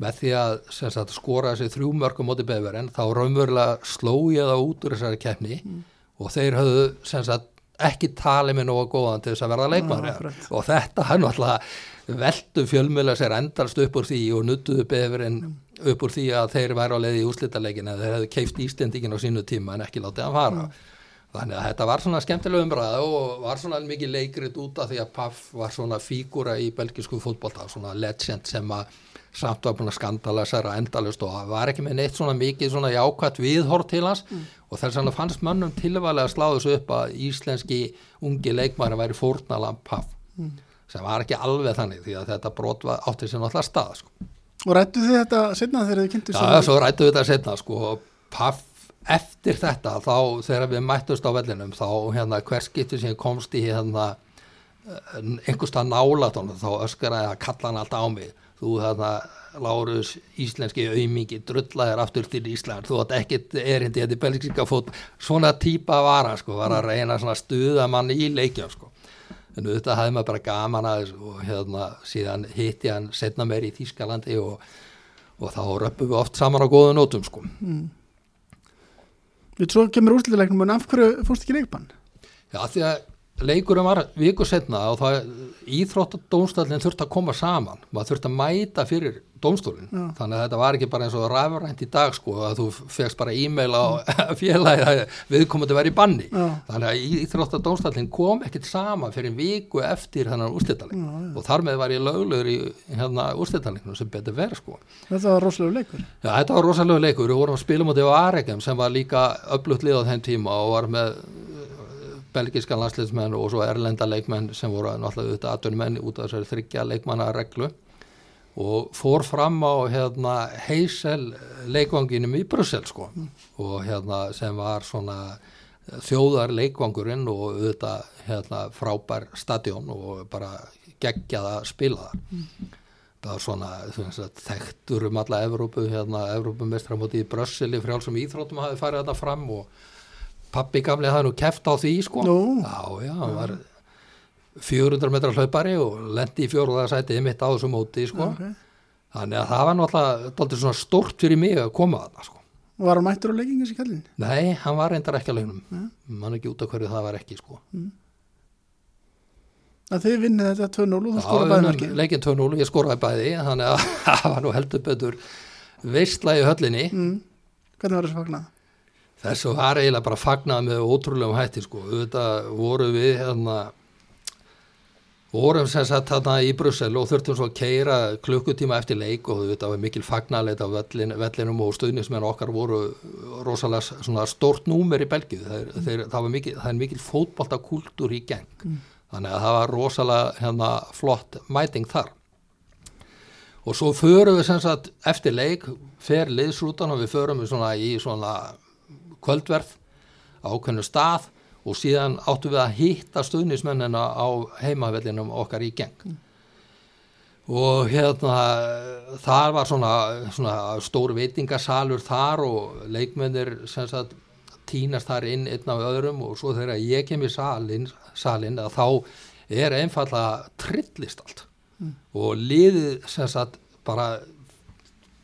S2: með því að sagt, skora þessi þrjú mörgum móti beðverðin þá raunverulega sló ég það út úr þessari keppni mm. og þeir höfðu sagt, ekki talið mér nóga góðan til þess að verða leikmann ja, og þetta hann alltaf veldu fjölmjöla sér endalst upp úr því og nuttuðu beðverðin mm upp úr því að þeir væri á leiði í úslítalegin þeir hefðu keift Íslendingin á sínu tíma en ekki látið að fara mm. þannig að þetta var svona skemmtilega umræða og var svona mikið leikrit út af því að Paff var svona fígúra í belgisku fútbolta, svona legend sem að samt var búin að skandala sér að endalust og var ekki með neitt svona mikið svona jákvæmt viðhort til hans mm. og þess að fannst mönnum tilvæglega að sláðu þessu upp að íslenski ungi leikmæri væri fórnalam Paff mm. sem var ekki alveg þannig því að þetta brot átti sér náttúrulega stað sko.
S1: Og rættu þið þetta setna þegar þið kynntu?
S2: Já, svo rættu við þetta setna sko Paff, eftir þetta þá þegar við mættust á vellinum þá hérna hver skipti sem komst í hérna eh, einhverstað nálatónu þá öskaraði að kalla hann alltaf á mig þú þarna Lárus íslenski auðmingi drullaðir aftur til Ísland þú ætti ekkit erindi að þið belgíska fót svona típa vara sko var að reyna svona stuða mann í leikjum sko en auðvitað hafði maður bara gaman aðeins og hérna síðan hitti hann setna meir í Þýskalandi og, og þá röpum við oft saman á góða nótum sko mm.
S1: Við svo kemur úrslutilegnum en af hverju fórst ekki leikbann?
S2: Já því að leikurum var viku setna og það íþróttadónstallin þurfti að koma saman. Maður þurfti að mæta fyrir dónstólin Já. þannig að þetta var ekki bara eins og ræðvarænt í dag sko að þú fegst bara e-mail á félagi að viðkomandi verið í banni. Já. þannig að íþróttadónstallin kom ekkert saman fyrir viku eftir þannig úrstættaling og þar með var ég löglegur í hérna úrstættalinginu sem betur verið sko.
S1: Þetta var rosalega leikur.
S2: Já þetta var rosalega leikur, við vorum að spila mútið á Aregem sem var líka öflugt lið á þenn tíma og var með belgiska landsleismenn og svo erlenda leikmenn sem voru náttúrulega auðvitað aðdunmenn út af þessari þryggja leikmanna reglu og fór fram á hérna, heysel leikvanginum í Brussel sko og hérna sem var svona þjóðar leikvangurinn og auðvitað hérna, frábær stadion og bara geggjaða spilaðar mm. það var svona sagt, þekktur um alla Evrópu hérna, Evrópumestramóti í Brussel í frjálsum íþróttum hafi farið þarna fram og pappi gamlega hafði nú keft á því sko
S1: Nú.
S2: já, já, hann var 400 metrar hlaupari og lendi í fjóruðarsætið mitt á þessu móti sko okay. þannig að það var náttúrulega svona stórt fyrir mig að koma það sko
S1: var hann mættur á leggingis í kallin?
S2: Nei, hann var reyndar ekki að legnum mm. mann ekki út af hverju það var ekki sko mm.
S1: að þið vinnið þetta 2-0 og þú skora bæði
S2: unnum
S1: markið
S2: leikinn 2-0 og ég skoraði bæði þannig að það var nú heldur betur veistla í höllinni
S1: mm. hvernig var þessu fagnað?
S2: Þessu var eiginlega bara fagnað með ótrúlegum hætti sko, auðvitað voru við hérna vorum sem sagt þarna í Brussel og þurftum svo að keira klukkutíma eftir leik og auðvitað var mikil fagnaleit af vellin, vellinum og stuðnismenn okkar voru rosalega stórt númer í Belgíu, þeir, það, mikil, það er mikil fótboltakúltúr í geng. Þannig að það var rosalega hérna, flott mæting þar. Og svo förum við sem sagt eftir leik, fer liðsrútan og við förum við svona í svona kvöldverð ákveðnu stað og síðan áttum við að hitta stuðnismennina á heimavellinum okkar í geng. Og hérna það var svona, svona stór veitingasalur þar og leikmennir sagt tínast þar inn einn af öðrum og svo þegar ég kem í salin, salin að þá er einfallega trillist allt mm. og liðið sem sagt bara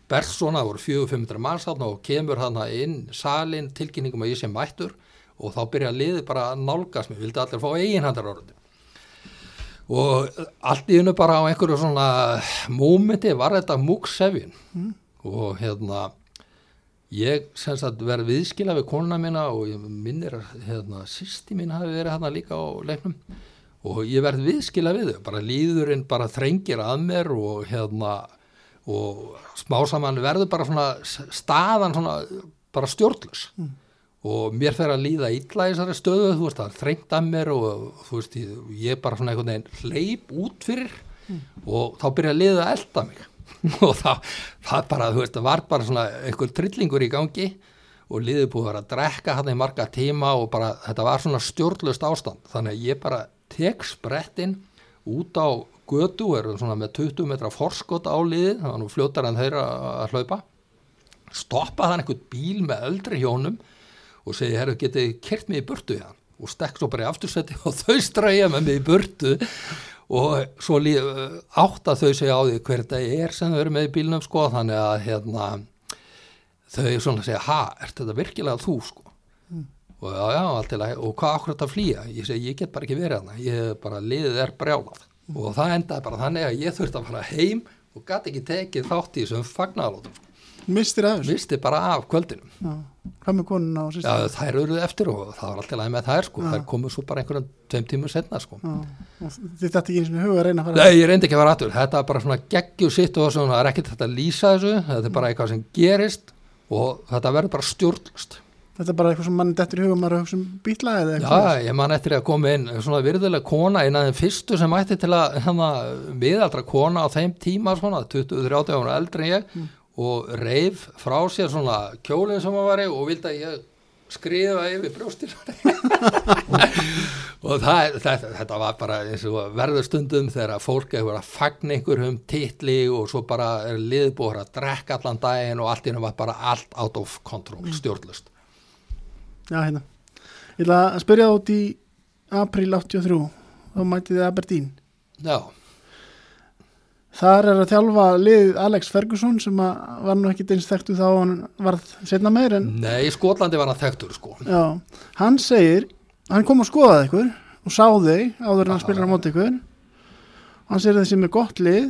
S2: berst svona, það voru 400-500 manns þarna og kemur þarna inn salin tilkynningum að ég sé mættur og þá byrja liðið bara að nálgast mér, vildi allir fá eiginhandar orði og allt í hennu bara á einhverju svona mómenti var þetta múksefin mm. og hérna ég sem verið viðskila við konuna mína og minnir að hérna, sýsti mín hafi verið hérna líka á leiknum. Og ég verið viðskila við þau, bara líðurinn bara þrengir að mér og hérna og smá saman verður bara svona staðan svona bara stjórnlus mm. Og mér fer að líða illa í þessari stöðu þú veist það er þrengt að mér og þú veist ég er bara svona einhvern veginn hleyp út fyrir mm. og þá byrja að liða að elda mig. Og það, það bara þú veist það var bara svona einhver trillingur í gangi og liðið búið að vera að drekka hann í marga tíma og bara þetta var svona stjórnlust ástand. Þannig að ég bara tek sprettinn út á götu og er svona með 20 metra forskot á liðið það var nú fljótar en þeirra að hlaupa. Stoppa þann einhvern bíl með öldri hjónum og segi, herru, getið kert mig í burtu? Hérna og stekk svo bara í aftursetti og þau stræja með mig í burtu. Og svo átt að þau segja á því hver þetta er sem þau eru með í bílnum sko, þannig að hérna, þau svona segja, ha, er þetta virkilega þú sko? Mm. og já, já, allt til að, og hvað akkur þetta flýja, ég segi, ég get bara ekki verið hana, ég bara, liðið er brjálað. Og það endaði bara þannig að ég þurfti að fara heim og gæti ekki tekið þátt í þessum fagnarlótum.
S1: Mistir af þessu?
S2: Mistir bara af kvöldinu.
S1: Já. Hvað með konuna og sýstum?
S2: Já, þær eruð eftir og það var alltaf læg með þær sko. Já. Þær komu svo bara einhverjum tveim tímur setna sko.
S1: Þið dætti ekki eins og huga að reyna að fara?
S2: Nei, ég reyndi ekki að fara aftur. Þetta er bara svona geggju sitt og það er ekkert þetta að lýsa þessu. Þetta er bara eitthvað sem gerist og þetta verður bara stjórnlust.
S1: Þetta er bara eitthvað sem mann dettur í hugum að hugsa um býtla eða
S2: eitthvað? Já, ég man eftir að koma inn svona virðulega kona eina af þeim fyrstu sem ætti til að hérna, miðaldra kona á þeim tíma svona, 20-30 ára eldri en ég mm og reif frá sér svona kjólinn sem hann var og vildi að ég skrifa yfir brjóstir og það, það, þetta var bara eins og verður stundum þegar fólk hefur að fagna einhverjum titli og svo bara er liðbúið að drekka allan daginn og allt innum var bara allt out of control, mm. stjórnlust
S1: Já, hérna. Ég ætla að spyrja át í april 83 þá mæti þið Aberdeen.
S2: Já.
S1: Þar er að þjálfa lið Alex Ferguson sem var nú ekki eins þekktu þá hann var setna meir en...
S2: Nei, í Skotlandi var hann þekktur sko.
S1: Já, hann segir, hann kom og skoðaði ykkur og sá þau áður en hann spilar á móti ykkur. Og hann segir þessi með gott lið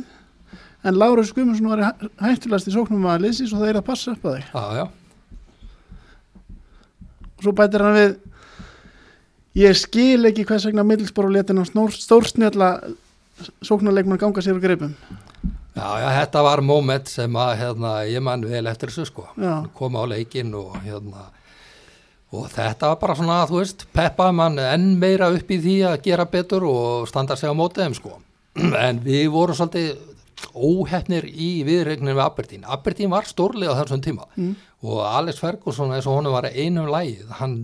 S1: en Lára Skumundsson var hættulegast í sóknum að liðsins og það er að passa upp að þau.
S2: Já, já.
S1: Og svo bætir hann við, ég skil ekki hvers vegna middelsbóru letin á stórsnjalla sóknarleikmann ganga sér á greipum.
S2: Já, já, þetta var moment sem að hérna, ég mann vel eftir þessu sko. Koma á leikin og hérna og þetta var bara svona, þú veist peppaði mann enn meira upp í því að gera betur og standa sig á mótiðum sko. En við vorum svolítið óhefnir í viðregninu við Aberdeen. Aberdeen var stórlega þessum tíma. Mm. Og Alex Ferguson eins og honum var einum lægið, hann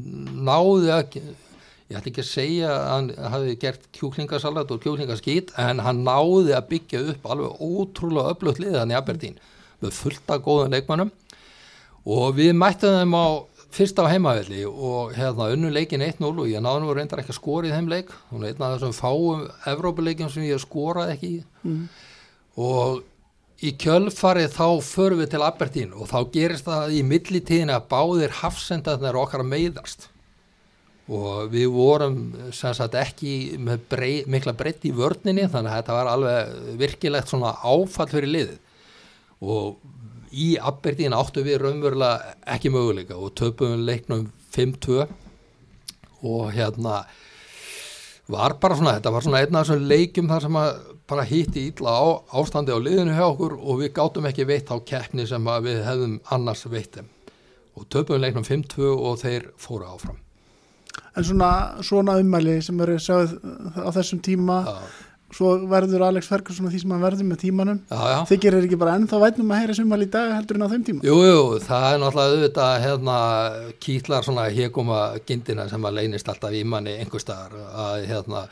S2: náði að ég ætti ekki að segja að hann hafi gert kjúklingasalat og kjúklingaskít en hann náði að byggja upp alveg ótrúlega öflugt liðan í Aberdeen með fullta góðan leikmannum og við mættum þeim á fyrst á heimavelli og hérna unnu leikin 1-0 og ég náðu nú reyndar ekki að skora í þeim leik. Og einn af þessum fáum Evrópuleikin sem ég skoraði ekki mm. og í kjölfarið þá förum við til Aberdeen og þá gerist það í millitíðin að báðir hafsendarnir okkar meiðast. Og við vorum sem sagt ekki með brey, mikla breytt í vörninni þannig að þetta var alveg virkilegt svona áfall fyrir liðið. Og í Aberdeen áttu við raunverulega ekki möguleika og töpum leiknum 5-2 og hérna var bara svona, þetta var svona einn af þessum leikum þar sem að bara hitti ítla á ástandi á liðinu hjá okkur og við gátum ekki veitt á keppni sem við hefðum annars veittum og töpum leiknum 5-2 og þeir fóru áfram.
S1: En svona, svona ummæli sem eru sjáð á þessum tíma
S2: Já,
S1: svo verður Alex Ferguson því sem hann verður með tímanum.
S2: Já, já.
S1: þykir er ekki bara ennþá vætnum að heyra þessi ummæli í dag heldur en á þeim tíma?
S2: Jú, jú, það er náttúrulega auðvitað hérna kýtlar svona héguma gindina sem að leynist alltaf í manni einhver staðar að hérna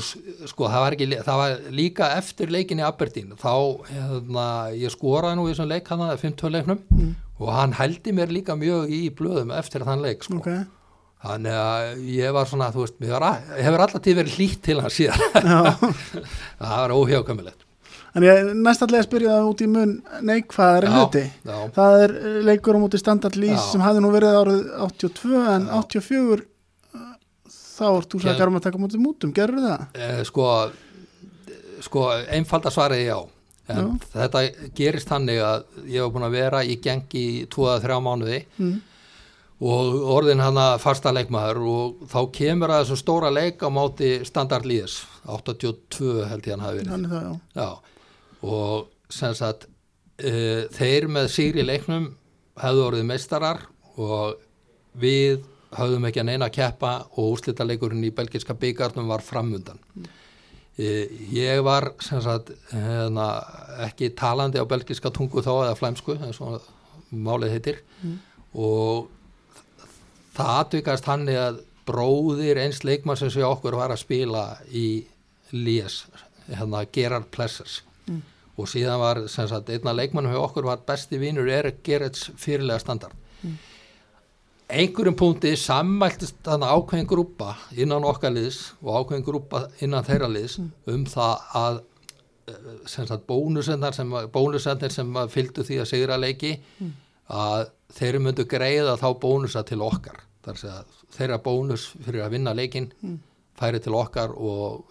S2: s- sko það var ekki, það var líka eftir leikin í Aberdeen þá hérna ég skoraði nú í þessum leik hann að 50 leiknum
S1: Mm.
S2: og hann hældi mér líka mjög í blöðum eftir þann leik sko.
S1: Ok,
S2: Þannig að ég var svona, þú veist, mér hefur alltaf tíð verið hlýtt til hann síðan. það var
S1: næst allega að spyrja það út í mun neikvæðari
S2: Já,
S1: hluti
S2: já.
S1: það er leikur á móti standard lýs
S2: Já.
S1: sem hafði nú verið árið 82 en
S2: Já.
S1: 84 eh, þá ert þú sagði
S2: Já.
S1: um að taka móti mútum, gerur það?
S2: Eh, sko, sko einfalda svarið já. En þetta gerist þannig að ég var búin að vera í gengi í 2-3 mánuði
S1: Mm.
S2: og orðin hann að fasta leikmaður og þá kemur að þessu stóra leik á móti standard lýðis, 82 held ég hann hafi verið.
S1: Það, já.
S2: Já, og sem sagt uh, þeir með sigri leiknum hefðu orðið meistarar og við höfðum ekki að neina að keppa og úrslitaleikurinn í belgiska byggarnum var framundan. Uh, ég var sem sagt hérna, ekki talandi á belgiska tungu þá eða flæmsku, eins og málið heitir. Og það atvikast hann að bróðir eins leikmann sem sé okkur var að spila í Lies, hérna Gerard Plessers. Og síðan var sem sagt einna leikmannum hjá okkur var besti vinur Erik Gerrits fyrirlega standard einhverjum punkti sammæltist þannig ákveðin grúpa innan okkar liðs og ákveðin grúpa innan þeirra liðs um það að eh, sem sagt bónusendar sem, sem fylgdu því að sigra leiki að þeir myndu greiða þá bónusa til okkar. Þar að segja, þeirra bónus fyrir að vinna leikin færi til okkar og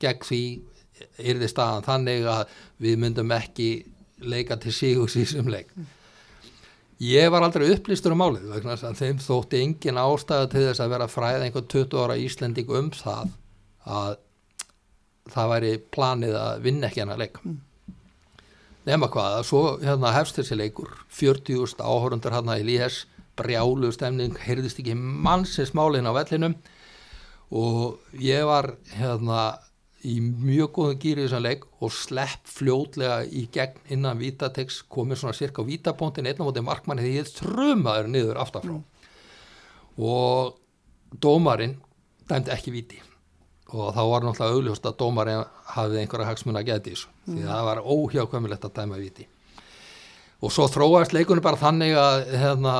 S2: gegn því yrði staðan þannig að við myndum ekki leika til sígus í þessum leik ég var aldrei upplýstur um málið vegna þess að þeim þótti engin ástæða til þess að vera fræða einhvern 20 ára Íslending um það að það væri planið að vinna ekki hennar leik. Nema hvað, að svo hérna hefst þessi leikur. 40.000 áhórundar hérna í Líes brjálu stemning, heyrðist ekki mannsins málin á vellinum. Og ég var hérna í mjög góðum gýri þessum leik og slepp fljótlega í gegn innan vítatex, komið svona cirka á vítapontin einn á móti markmanni því ég þrjumaður niður aftafrá og dómarinn dæmdi ekki víti. Og þá var náttúrulega augljóst að dómarinn hafið einhverja hagsmun að geta þessu því að það var óhjákvæmilegt að dæma víti. Og svo þróast leikunni bara þannig að hérna,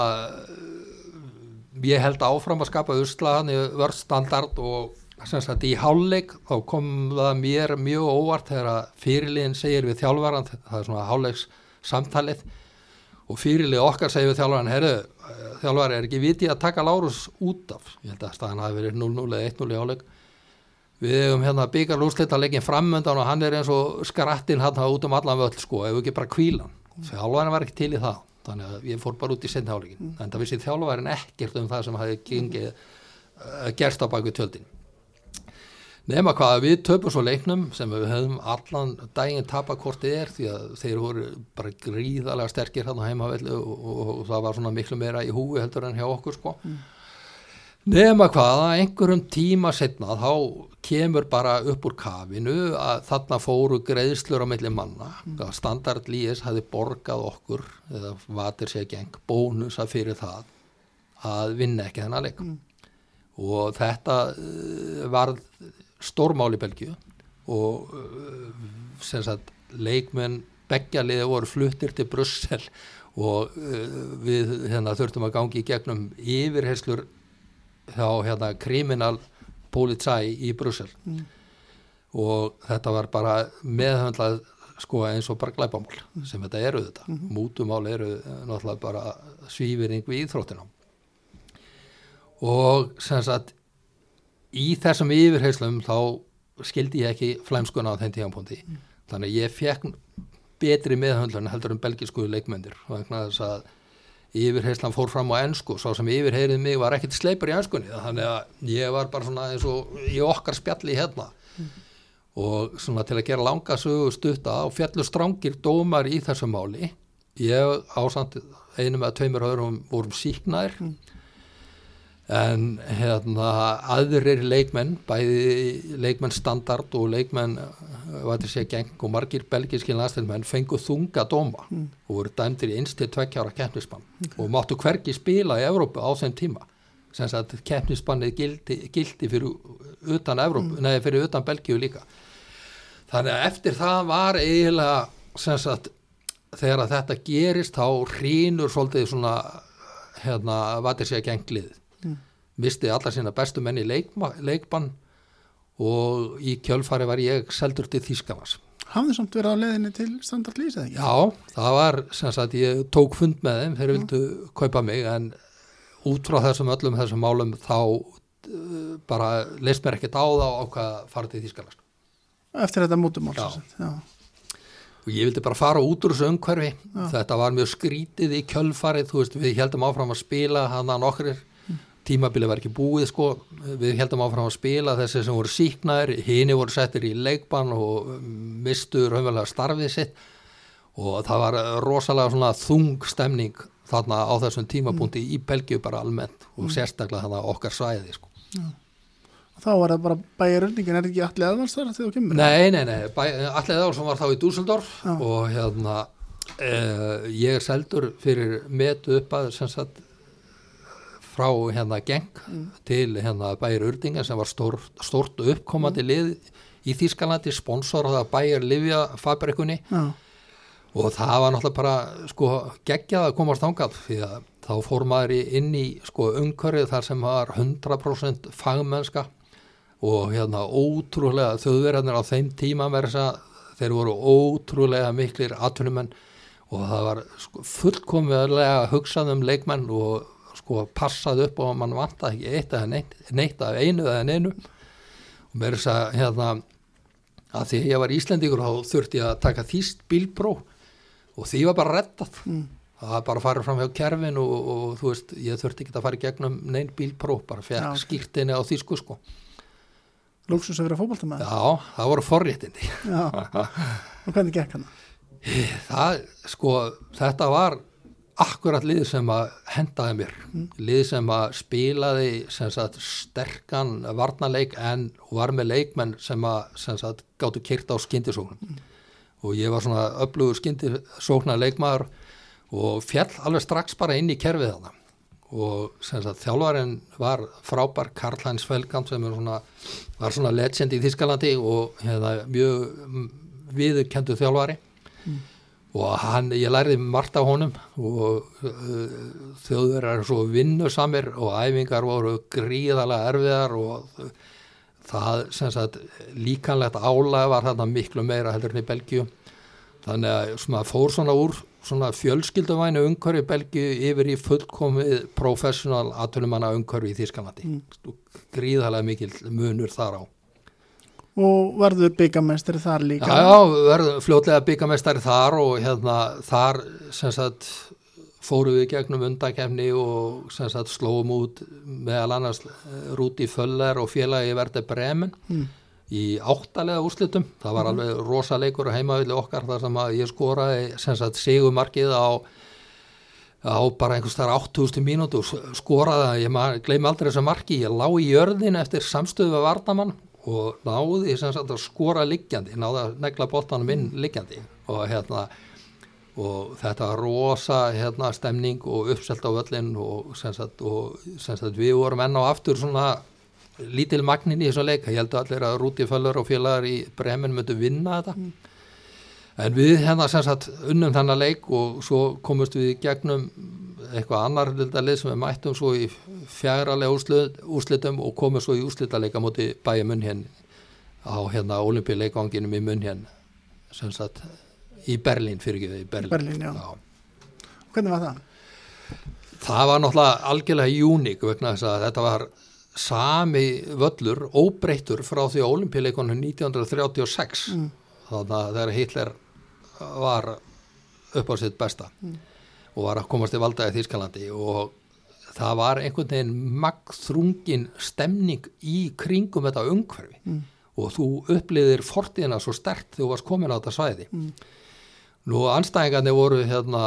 S2: ég held áfram að skapa uslaðan í vörstandard og sem sagt í hálfleik þá kom það mér mjög óvart þegar að fyrirliðin segir við þjálfvaran það er svona hálfleiks samtalið og fyrirlið okkar segir við þjálfvaran herru, þjálfvar er ekki viti að taka Lárus út af? Ég held að staðan hafi verið 0-0 eða 1-0 í hálfleik. Við hefum hérna byggar lúslita leikin framöndan og hann er eins og skrattin hann út um allan völl sko, ef ekki bara kvílan þjálfvarin var ekki til í það þannig að ég fór bara út í seinni hálfleikin. En það vissi þjálfvarin ekkert um það sem hafi gengið, uh, gerst á baku tjöldin nema hvað að við töpum svo leiknum sem við höfum allan daginn tapakortið er því að þeir voru bara gríðalega sterkir hann á heimavelli og, og, og það var svona miklu meira í húi heldur en hjá okkur sko. Nema hvað að einhverjum tíma setna þá kemur bara upp úr kafinu að þarna fóru greiðslur á milli manna. Að standard líðis hafi borgað okkur eða vatir sér geng bónusa fyrir það að vinna ekki þennan leik. Og þetta uh, varð stórmál í Belgíu og uh, sem sagt leikmenn beggjaliði voru fluttir til Brussel og uh, við hérna, þurftum að gangi í gegnum yfirherslur hjá hérna, kriminal polizei í Brussel. Og þetta var bara meðhöndlað sko eins og bara glæpamál sem þetta eru þetta. Mútumál eru eh, náttúrulega bara svífirning við íþróttina. Og sem sagt í þessum yfirheyslum þá skildi ég ekki flæmskuna á þeim tíðanpóndi mm. þannig ég fekk betri meðhöndlun heldur um belgisku leikmyndir veginn að yfirheyslan fór fram á ennsku svo sem yfirheyrið mig var ekkert sleipur í ennskunni þannig að ég var bara svona eins og í okkar spjalli hérna. Mm. og svona til að gera langa sögu stutta og fjallu strángir dómar í þessu máli. Ég ásand einu með tveimur öðrum vorum síknaðir mm en hérna aðrir leikmenn bæði leikmenn standard og leikmenn sé, geng, og margir belgiskinn aðstæðmenn fengu þunga dóma mm. og voru dæmdir í einstu tvekkjára keppnisbann okay. og máttu hverki spila í Evrópu á þeim tíma sem að keppnisbannið gildi, gildi fyrir utan Evrópu, mm. neði fyrir utan Belgíu líka þannig að eftir það var eiginlega sem sagt þegar þetta gerist þá rínur svolítið svona hérna, hvað er sér genglið misti alla sína bestu menni leikbann og í kjölfari var ég seldur til Þýskamas.
S1: Hafði samt verið á leðinni til standard lýs eða ekki?
S2: Já, það var sem sagt ég tók fund með þeim þeir vildu kaupa mig en út frá þessum öllum þessum málum þá uh, bara leist mér ekkert á það og ákvað fara til Þýskamas.
S1: Eftir þetta mútum
S2: alls? Já. Já og ég vildi bara fara út úr þessu umhverfi Já. þetta var mjög skrítið í kjölfarið þú veist við heldum áfram að spila hann að nokkur tímabilið var ekki búið sko, við heldum áfram að spila þessi sem voru síknaðir, hini voru settir í leikbann og mistu raunverulega starfið sitt og það var rosalega svona þung stemning þarna á þessum tímapunkti mm. í Belgiu bara almennt og mm. sérstaklega þarna okkar svæði sko.
S1: Já. Þá var það bara bæjaröndingin, er ekki allir aðvans þar þegar þú kemur?
S2: Nei, nei, nei, allir aðvans var þá í Dússeldorf og hérna eh, ég er seldur fyrir metu upp að sem sagt frá hérna geng mm. til hérna bæjar Urdinga sem var stór, stórt uppkomandi mm. lið í Þýskalandi, sponsor á það bæjar Livja fabrikunni ja. og það var náttúrulega bara sko geggjað að komast ángað því að þá fór maður inn í sko umkörið þar sem var 100% fagmennska og hérna ótrúlega þauðverðarnir á þeim tíma verðs að þeir voru ótrúlega miklir atvinnumenn og það var sko, fullkomlega hugsað um leikmenn og sko passað upp og mann vant ekki eitt eða neitt, neitt af einu eða neinu og mér er þess að hérna að því ég var íslendingur þá þurfti ég að taka þýst bílbró og því var bara rettað mm. það var bara að fara fram hjá kerfin og, og, og þú veist, ég þurfti ekki að fara gegnum neinn bílbró, bara fekk ja. skýrtinni á þýsku sko
S1: Lúksus að vera fókbaltamæð?
S2: Já, það voru forréttindi
S1: Já, og hvernig gekk hann?
S2: Það, sko, þetta var akkurat lið sem að hendaði mér mm. lið sem að spilaði sem sagt, sterkan varnarleik en var með leikmenn sem að sem sagt, gáttu kyrta á skindisóknum mm. og ég var svona öflugur skindisóknar leikmaður og fjall alveg strax bara inn í kerfið þarna og sagt, þjálfarinn var frábær Karl Heinz Felgand sem svona, var svona legend í Þískalandi og hefða mjög viðkendu þjálfari mm og hann, ég læriði margt af honum og uh, þjóður er svo vinnusamir og æfingar voru gríðalega erfiðar og uh, það sem sagt líkanlegt álæg var þarna miklu meira heldur enn í Belgíu. Þannig að svona, fór svona úr svona fjölskylduvænu umhverfi í Belgíu yfir í fullkomið professional aðtölumanna umhverfi í Þískanlandi mm. gríðalega mikil munur þar á
S1: og verður byggamestari þar líka.
S2: Já, já verður fljótlega byggamestari þar og hérna þar sem sagt fóru við gegnum undakefni og sem sagt slóum út meðal annars eh, Rúti Föller og félagi verði Bremen mm. í áttalega úrslitum. Það var mm. alveg rosaleikur og heimavillig okkar þar sem að ég skoraði sem sagt sigumarkið á á bara einhvers þar 8000 mínútu skoraði, ég gleymi aldrei þessu marki. Ég lág í jörðin eftir samstöðu við Vardamann og náði sagt, að skora liggjandi, náði að negla bóttanum inn liggjandi og hérna og þetta rosa hérna, stemning og uppselt á völlin og, sagt, og sagt, við vorum enná aftur svona lítil magnin í þessu leik, ég held að allir að Rúti Föllur og félagar í Bremen myndu vinna þetta. Mm. en við hérna unnum þennan leik og svo komust við gegnum eitthvað annar lið sem við mættum svo í fjæralega úrslitum og komum svo í úrslitalega moti bæja munn hér á hérna olimpíuleikvanginum í munn hér sem sagt í Berlín fyrir ekki, í Berlín,
S1: já. Já. Hvernig var það?
S2: það var náttúrulega algjörlega uník vegna þess að þetta var sami völlur, óbreyttur frá því á olimpíuleikonum 1936
S1: Mm.
S2: þannig að þegar Hitler var upp á sitt besta og var að komast til valda í Þýskalandi og það var einhvern veginn magþrungin stemning í kringum þetta umhverfi.
S1: Mm.
S2: og þú uppliðir fortíðina svo stert þegar þú varst komin á þetta svæði. Nú anstæðingarnir voru hérna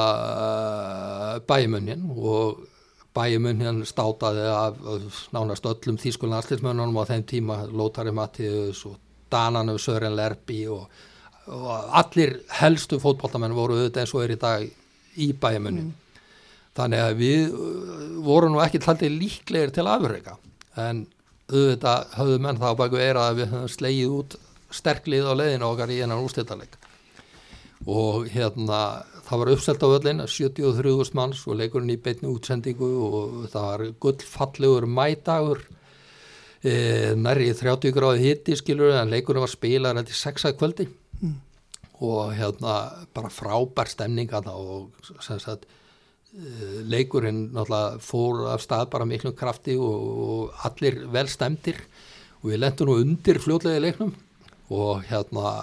S2: bæjumunnin og bæjumunnin státaði af af nánast öllum þýskul landslismönnunum á þeim tíma, Lótari Mattius og Dananum Sören Lerby og, og allir helstu fótballtamenn voru auðvitað eins og er í dag í bæjumunnin. Þannig að við uh, vorum nú ekki taldið líklegir til afreika en auðvitað höfðu menn þá baku eira að við höfum slegið út sterklið á leiðinu okkar í einan úrstættaleg og hérna það var uppselt á völlin 73.000 manns og leikurinn í beitni útsendingu og það var gullfallegur mædagur e, nærri 30 gráði hitti skilur en leikurinn var spilar þetta í 6 að kvöldi og hérna bara frábær stemning að það og sem sagt e, leikurinn náttúrulega fór af stað bara miklum krafti og, og allir vel stemdir og við lendum nú undir fljótlega í leiknum og hérna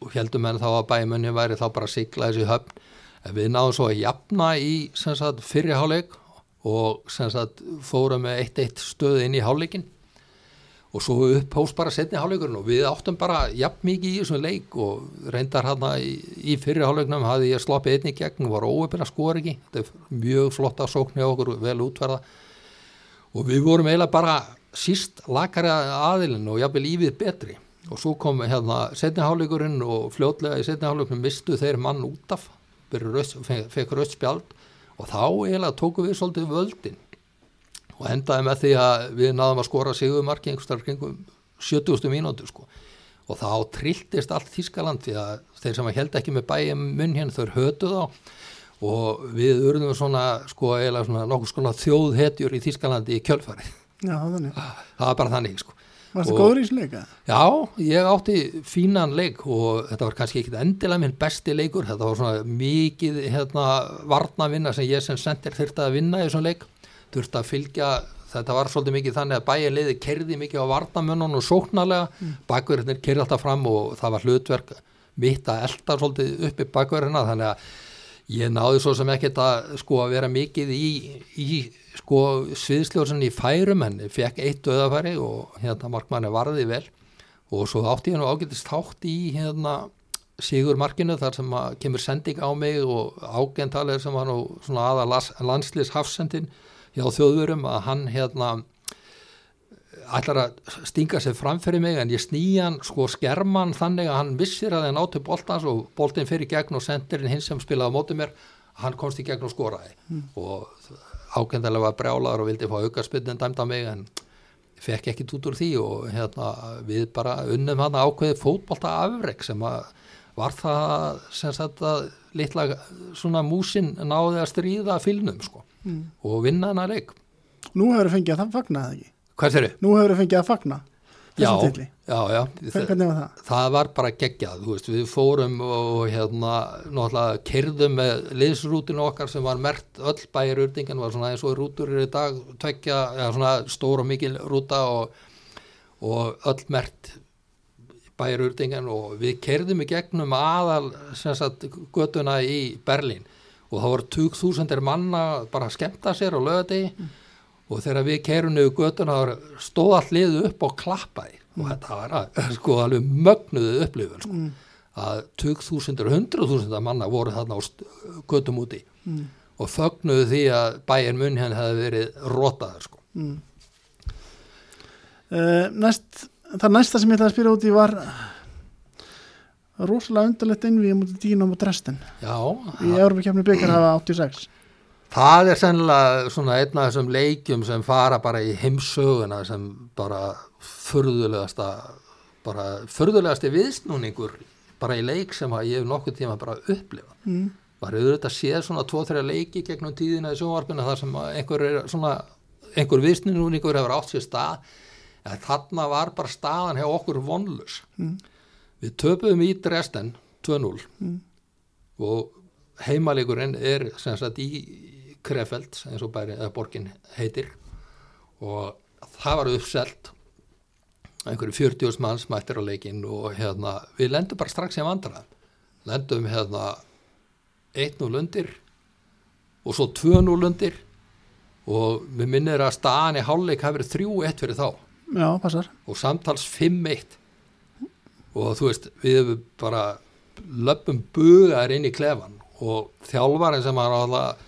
S2: og heldum en þá að bæjumunni væri þá bara sigla þessi höfn. En við náðum svo að jafna í sagt fyrriháleik og sem sagt fórum með eitt eitt stöð inn í háleikin og svo upphóst bara setni háleikurinn og við áttum bara jafn mikið í þessum leik og reyndar hérna í, í fyrriháleiknum hafði ég sloppið einni gegn og var óöfina skor ekki. Þetta er mjög flotta sókn hjá okkur vel útverða og við vorum eiginlega bara síst lakari aðilinn og jafnvel lífið betri. Og svo kom hérna setniháleikurinn og fljótlega í setniháleikunum mistu þeir mann út af fekk röst spjald. Og þá eiginlega tóku við svolítið völdin og endaði með því að við náðum að skora sigumarki einhverstar kringum 70. mínútu sko. Og þá trilltist allt Þískaland því að þeir sem held ekki með bæjum munn hérna þau hötu þá. Og við urðum svona sko eiginlega svona nokkuð svona þjóðhetjur í Þískalandi í kjölfarið.
S1: Já,
S2: það var bara þannig sko.
S1: Varstu
S2: Og-
S1: góður í þessu leika?
S2: Já, ég átti fínan leik og þetta var kannski ekki endilega minn besti leikur, þetta var svona mikið hérna, varnavinna sem ég sem sendir þurfti að vinna í þessum leik, þurfti að fylgja, þetta var svolítið mikið þannig að bæja liði kerði mikið á varnamönnun og sóknarlega, mm. bakverðinir kerði alltaf fram og það var hlutverk mitt að elda svolítið upp í bakverðina þannig að ég náði svo sem ekkert að sko að vera mikið í, í sko sviðsljóðsinn í færum en fekk eitt döðafæri og hérna markmanni varði vel. Og svo átti ég nú ágætist þátt í hérna Sigur markinu þar sem kemur sending á mig og ágentalir sem var nú svona aða landslýs hafsendin hjá þjóðurum að hann hérna ætlar að stinga sér fram fyrir mig en ég snýjan sko skerman þannig að hann vissir að það nátti boltans og boltin fyrir gegn og sendirinn hins sem spilaði á móti mér hann komst í gegn og skoraði. Og ákendalega var brjálaður og vildi fá aukarspytin dæmda mig en fekk ekki út úr því og hérna við bara unnum hann ákveði fótbolta afreg sem að var það sem sagt að litla svona músin náði að stríða fylnum sko
S1: Mm.
S2: og vinna hann að leik
S1: Nú hefur þið fengið að það fagna það ekki.
S2: Hvað þeir eru?
S1: Nú hefur þið fengið að fagna
S2: Já, já, já
S1: það?
S2: það var bara geggjað, þú veist, við fórum og hérna, náttúrulega kerðum með liðsrútinu okkar sem var mert öll bæjar urðingan, var svona eins og rútur í dag, tvekja, eða svona stór og mikil rúta og, og öll mert bæjar urðingan og við kerðum í gegnum aðal sem sagt götuna í Berlín og það voru 2000 manna bara að skemmta sér og löða því og þegar við keirum niður götuna þá stóð allt liðu upp og klappaði og þetta var að, sko alveg mögnuðu upplifun sko. að 2000 og 100.000 manna voru þarna á götum úti
S1: Mm.
S2: og fögnuðu því að bæinn munn henn hefði verið rótaður sko.
S1: Mm. Uh, næst, það næsta sem ég ætlaði að spyrja út í var rosalega undarlegt innvíð mútið Dínum og Dresden.
S2: Já,
S1: í Európa-kefni byggar hafa 86
S2: það er sennilega svona einn af þessum leikjum sem fara bara í heimsöguna sem bara furðulegasta bara furðulegasti viðsnúningur bara í leik sem ég hef nokkuð tíma bara upplifa
S1: mm.
S2: var auðvitað séð svona tvo-þrjá leiki gegnum tíðina í sjónvarpinu þar sem einhver er svona einhver viðsnúningur hefur átt sér stað. En þarna var bara staðan hjá okkur vonlus
S1: Mm.
S2: Við töpuðum í Dresden 2-0
S1: Mm.
S2: og heimalegurinn er sem sagt í Krefeld eins og bæri, eða borgin heitir. Og það var uppselt. Einhverju 40 manns mættir á leikin og hérna við lendum bara strax í vandræðum. Lendum hérna 1-0 undir og svo 2-0 undir. Og við minnir að staðan í hálfleik hafi verið 3-1 fyrir þá.
S1: Já, passar.
S2: og samtals 5-1 og þú veist við bara löpum bugaðir inn í klefan og þjálfarinn sem hann alltaf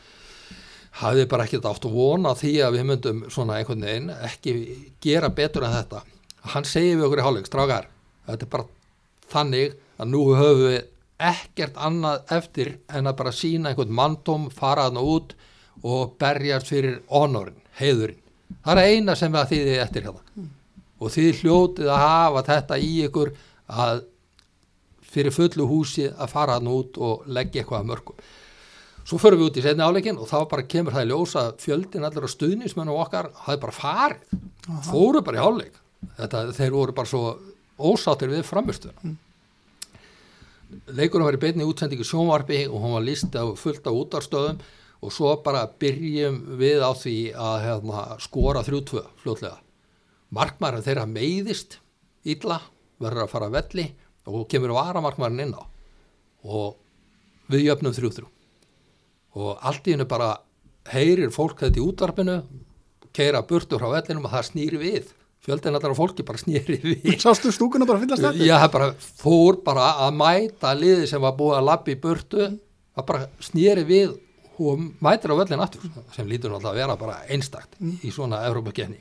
S2: hafði bara ekkert átt að vona því að við myndum svona einhvern veginn ekki gera betur en þetta. Hann segir við okkur í hálfleik, strákar þetta er bara þannig að nú höfum við ekkert annað eftir en að bara sína einhvern manndóm fara hann út og berjast fyrir honorin, heiðurinn. Það er eina sem við að þýði eftir hérna. Og þið hljótið að hafa þetta í ykkur að fyrir fullu húsi að fara hann út og leggja eitthvað að mörgum svo förum við út í setni áleikin og þá bara kemur það í ljós að fjöldin allir á stuðnismennu okkar hafði bara farið. Fóru bara í hálfleik. Þetta, þeir voru bara svo ósáttir við framistuðuna mm. leikurinn var í beinni útsendingu sjónvarpi og hún var líst á fullt af útarstöðum og svo bara byrjum við á því að hérna, skora 3-2 fljótlega. Markmærin þeirra meiðist illa, verður að fara að velli og kemur varamarkmærin inn á. Og við jöfnum 3-3 og allt í hennu bara heyrir fólk þetta í útvarpinu keira burtur frá vellinum og það snýri við. Fjöldin allar á fólki bara snýri við.
S1: Sástu stúkuna bara fyllast eftir?
S2: Já, það bara fór bara að mæta liði sem var búið að lappi í burtu. Það bara snýri við og mætir á völlin aftur sem lítur náttúrulega að vera bara einstakt í svona Európa-genni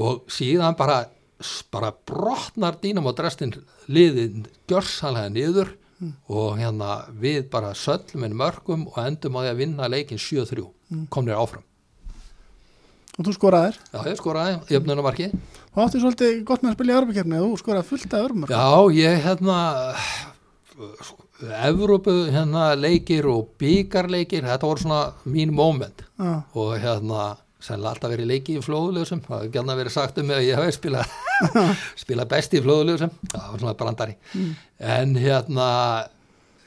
S2: og síðan bara bara brotnar dýnum á drestin liðin gjörsanlega niður mm. og hérna við bara söllum en mörgum og endum á því að vinna leikin 7-3, mm. komnir áfram
S1: Og þú skoraðir?
S2: Já, ég skoraði, jöfnunumarki
S1: Og áttu svolítið gott með að spila í örmukefni og þú skoraði fullt af örmur
S2: Já, ég hérna Evrópu hérna leikir og byggarleikir, þetta voru svona mín moment
S1: Já.
S2: og hérna sennilega alltaf verið leikið í flóðulegusum það hefur gætna verið sagt um mig að ég hef spilað spila besti í flóðulegusum það var svona brandari. Mm. en hérna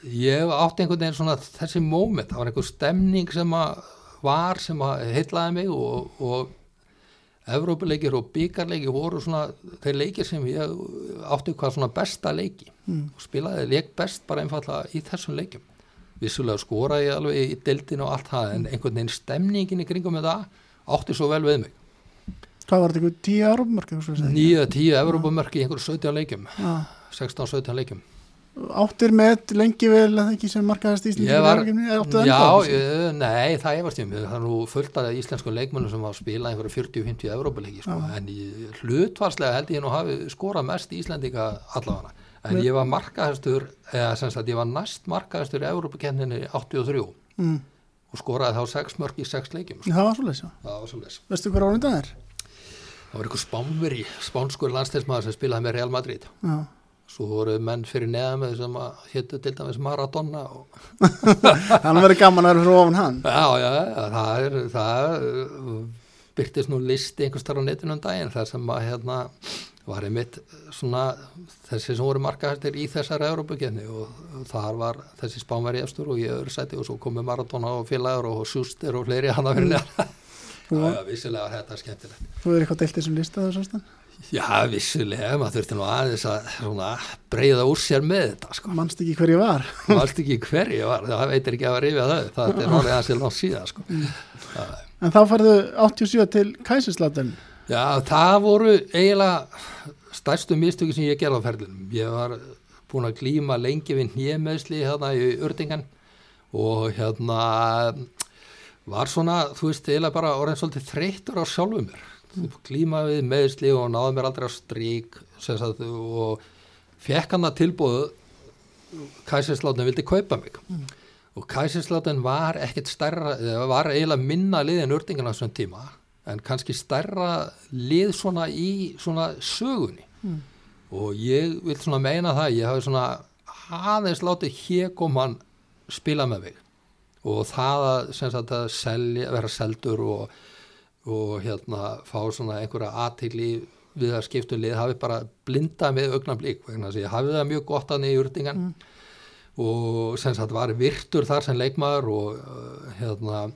S2: ég átti einhvern veginn svona þessi moment, það var einhver stemning sem að var sem að heitlaði mig og, og Evrópuleikir og byggarleikir voru svona þeir leikir sem ég átti hvað svona besta leiki. Mm. og spilaði leik best bara einfalla í þessum leikum vissulega skora ég alveg í deildinu og allt það en einhvern veginn stemningin í kringum með það átti svo vel við mig.
S1: Hvað var þetta ykkur tíu Európumörk?
S2: Nýja tíu Európumörk í einhverju 17 leikum 16-17 leikum
S1: Áttir með lengi vel að það ekki sem markaðast íslensku
S2: var, Já, ég, nei, það ég með það er nú fullt af íslensku leikmönnum sem var að spila einhverju 40-50 Európuleiki sko. en hlutvarslega held ég nú hafi skorað mest íslendinga allavega. En ég var markaðastur eða sem sagt ég var næst markaðastur í Európukenninni 83 mm og skoraði þá 6 mörg í 6 leikjum
S1: sko. Það var svolítið Veistu hver árið það er?
S2: Það var einhver spánveri, spánskur landstæðismæður sem spilaði með Real Madrid
S1: Já.
S2: Svo voru menn fyrir neða með sem héttu til dæmis Maradona
S1: Þannig verið gaman að vera frá ofan hann
S2: Já, já, það er það byrtist nú listi einhvers þar á netinu um daginn þar sem að hérna var einmitt svona þessi sem voru markahæstir í þessari Európa-kefni og þar var þessi spánveri efstur og ég öðru sæti og svo komið Maradona og félagur og Sjúster og fleiri hann að verða það er vissilega þetta skemmtilegt.
S1: Þú er eitthvað deilt þessum listaðu svo
S2: Já, vissilega, maður þurfti nú aðeins að svona, breyða úr sér með þetta sko.
S1: Mannst ekki hver ég var?
S2: Mannst ekki hver ég var, það veitir ekki að rifja það það er nálega aðeins í langt síðan sko.
S1: mm. En þá farðu 87 til Kæsinsláten
S2: Já, það voru eiginlega stærstu mistöki sem ég gerði á ferðinum. Ég var búin að klíma lengi við nýjameðsli hérna í Ördingan og hérna var svona, þú veist, eiginlega bara orðin svolítið þreytur á sjálfum mér. Mm. Klíma við meðsli og náði mér aldrei á strík sagt, og fekk hann að tilbúðu Kæsinsláten vildi kaupa mig. Mm. Og Kæsinsláten var ekkert stærra, var eiginlega minna liðin Ördingan á þessum tíma en kannski stærra lið svona í svona sögunni mm. og ég vil svona meina það ég hafi svona aðeins látið hékoman spila með mig og það að, sagt, að selja, vera seldur og, og hérna fá svona einhverja aðtili við að skiptu lið hafi bara blindað með augnablík vegna þess að ég hafi það mjög gott að niður úrdingan mm. og sem sagt var virtur þar sem leikmaður og hérna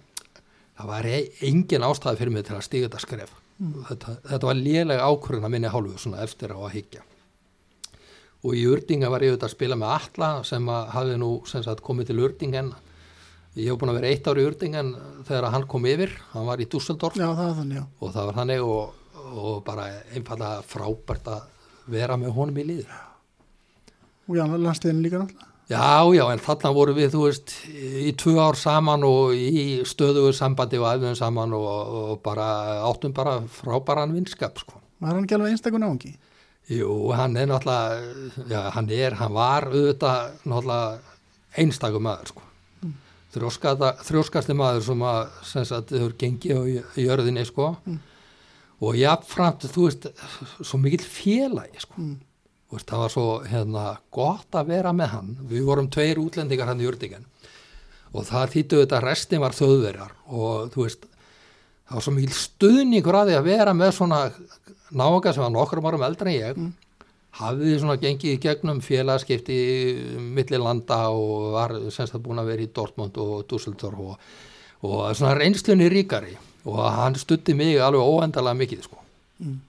S2: það var e- engin ástæði fyrir mig til að stíga þetta skref. Þetta, þetta var lélega ákvörðun að minni hálfu svona eftir á að higgja og í Urdinga var ég auðvitað að spila með Alla sem að hafði nú sem sagt, komið til Urdingen ég hef búin að vera eitt ár í Urdingen þegar hann kom yfir, hann var í Dusseldorf
S1: Já, það þannig,
S2: og það var þannig og, og bara einfallega frábært að vera með honum í liði.
S1: Og já, landsliðin líka náttúrulega.
S2: Já, já, en þarna voru við, þú veist, í tvö ár saman og í stöðugu sambandi og æfðum saman og, og bara áttum bara frábæran vinskap, sko.
S1: Var hann ekki alveg einstakun áhengi?
S2: Jú, hann er náttúrulega, já, hann er, hann var auðvitað náttúrulega einstakum maður, sko. Mm. Þrjóskasti maður sem að, sem sagt, þau eru gengið á jörðinni, sko. Mm. Og jáfnframt, þú veist, svo mikill félagi, sko. Mm. Veist, það var svo hérna, gott að vera með hann. Við vorum tveir útlendingar hann í Urdingen og það þýttu þetta restin var þauðverjar og þú veist það var svo mikil stuðningur að því að vera með svona nága sem var nokkur árum eldra en ég. Mm. hafið svona gengið í gegnum félagskipti millir landa og var semst að búin að vera í Dortmund og Dusseldorf og, og svona reynslunni ríkari. Og hann stutti mig alveg óendalega mikið sko. Mm.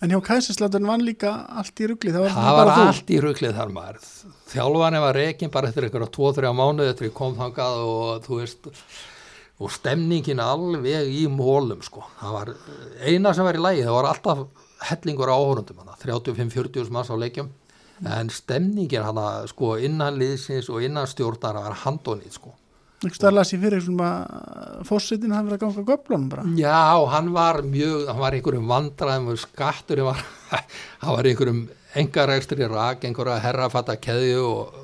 S1: En hjá Kæsinsláturinn var líka allt í ruggli
S2: það var, það var allt í ruggli þar maður. Þjálfani var reygin bara eftir einhverja 2-3 mánuði eftir ég kom þangað og þú veist og stemningin alveg í mólum sko, það var eina sem var í lægi, það var alltaf hellingur áhórundum, 35-40 manns á leikjum, en stemningin hana sko innan liðsins og innan stjórnar var handónið sko
S1: Þú stærlega sér fyrir svona fósittin hann verið að ganga göflunum bara
S2: Já, hann var mjög, hann var einhverjum vandraðum skattur, var, hann var einhverjum engarægstri rak, einhverja herrafatta keðju og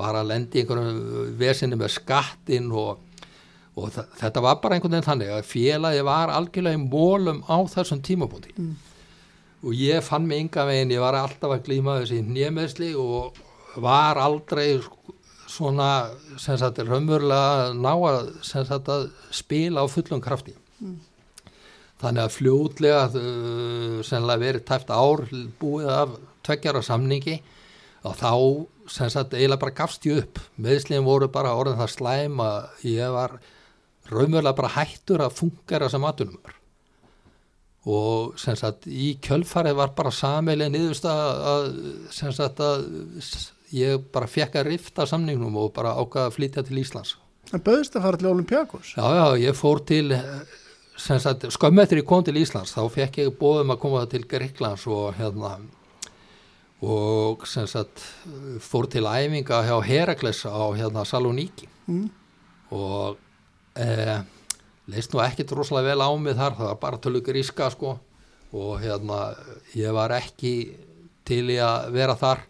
S2: var að lendi einhverjum vesinni með skattin og, og þetta var bara einhvern veginn þannig að félagi var algjörlega í mólum á þessum tímabúndi mm. og ég fann mig ynga veginn, ég var alltaf að glýma þessi nýjameðsli og var aldrei sko svona sem sagt raunverulega ná að sem sagt að spila á fullum krafti. Mm. þannig að fljóðlega uh, sennilega verið tæft ár búið af tveggjara samningi og þá sem sagt eiginlega bara gafst ég upp. Meðsliðin voru bara orðin það slæm að ég var raunverulega bara hættur að fungera sem atunumur og sem sagt í kjölfarið var bara sammeilin niðurst að sem sagt að ég bara fekk að rifta samningnum og bara ákvaða að flytja til Íslands.
S1: Það bauðist að fara til Olympiakos?
S2: Já, já, ég fór til eftir ég kom til Íslands þá fekk ég bóðum að koma til Greiklands og hérna og sagt fór til æfinga hjá Herakles á hérna Saloníki mm. og eh, leist nú ekkit rosalega vel á mig þar það var bara tölugur íska sko og hérna ég var ekki til í að vera þar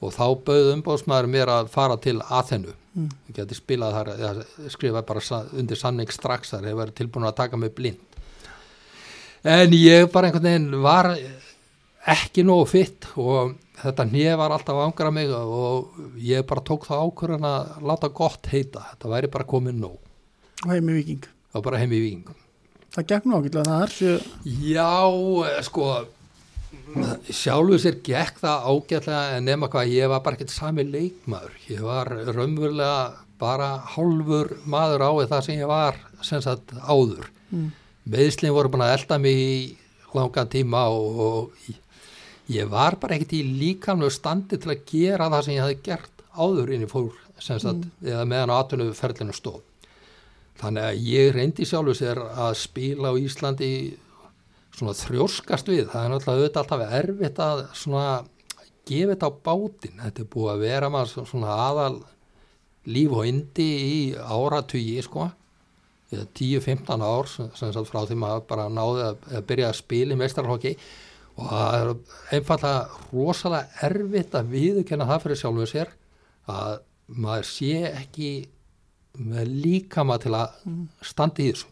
S2: og þá bauð umbóðsmaður mér að fara til Aþenu. Mm. ég geti spilað þar eða skrifa bara undir sanning strax þar ég var tilbúin að taka mig blind. En ég bara einhvern veginn var ekki nógu fitt og þetta nýja var alltaf ángra mig og ég bara tók það ákvörðan að láta gott heita, þetta væri bara komið nóg.
S1: Og heim í viking
S2: og bara heim í viking
S1: það gegn nákvæmlega það er sjö...
S2: já sko sjálfur sér gekk það ágætlega en nema hvað ég var bara ekkert sami leikmaður ég var raunverulega bara hálfur maður á það sem ég var sem sagt áður mm. meðslinn voru búin að elda mig í langan tíma og, og ég var bara ekkert í líkamlu standi til að gera það sem ég hafi gert áður inn í fólk sem sagt mm. eða meðan aðtunum ferlinu stóð þannig að ég reyndi sjálfur sér að spila á Íslandi svona þrjóskast við, það er náttúrulega auðvitað alltaf erfitt að svona gefa þetta á bátinn, þetta er búið að vera maður svona aðal líf og indi í áratugi sko, 10-15 ár sem sagt frá því maður bara náði að, að byrja að spila í meistarhóki og það er einfallega rosalega erfitt að viðkjöna það fyrir sjálfuð sér að maður sé ekki með líkama til að standi í þessu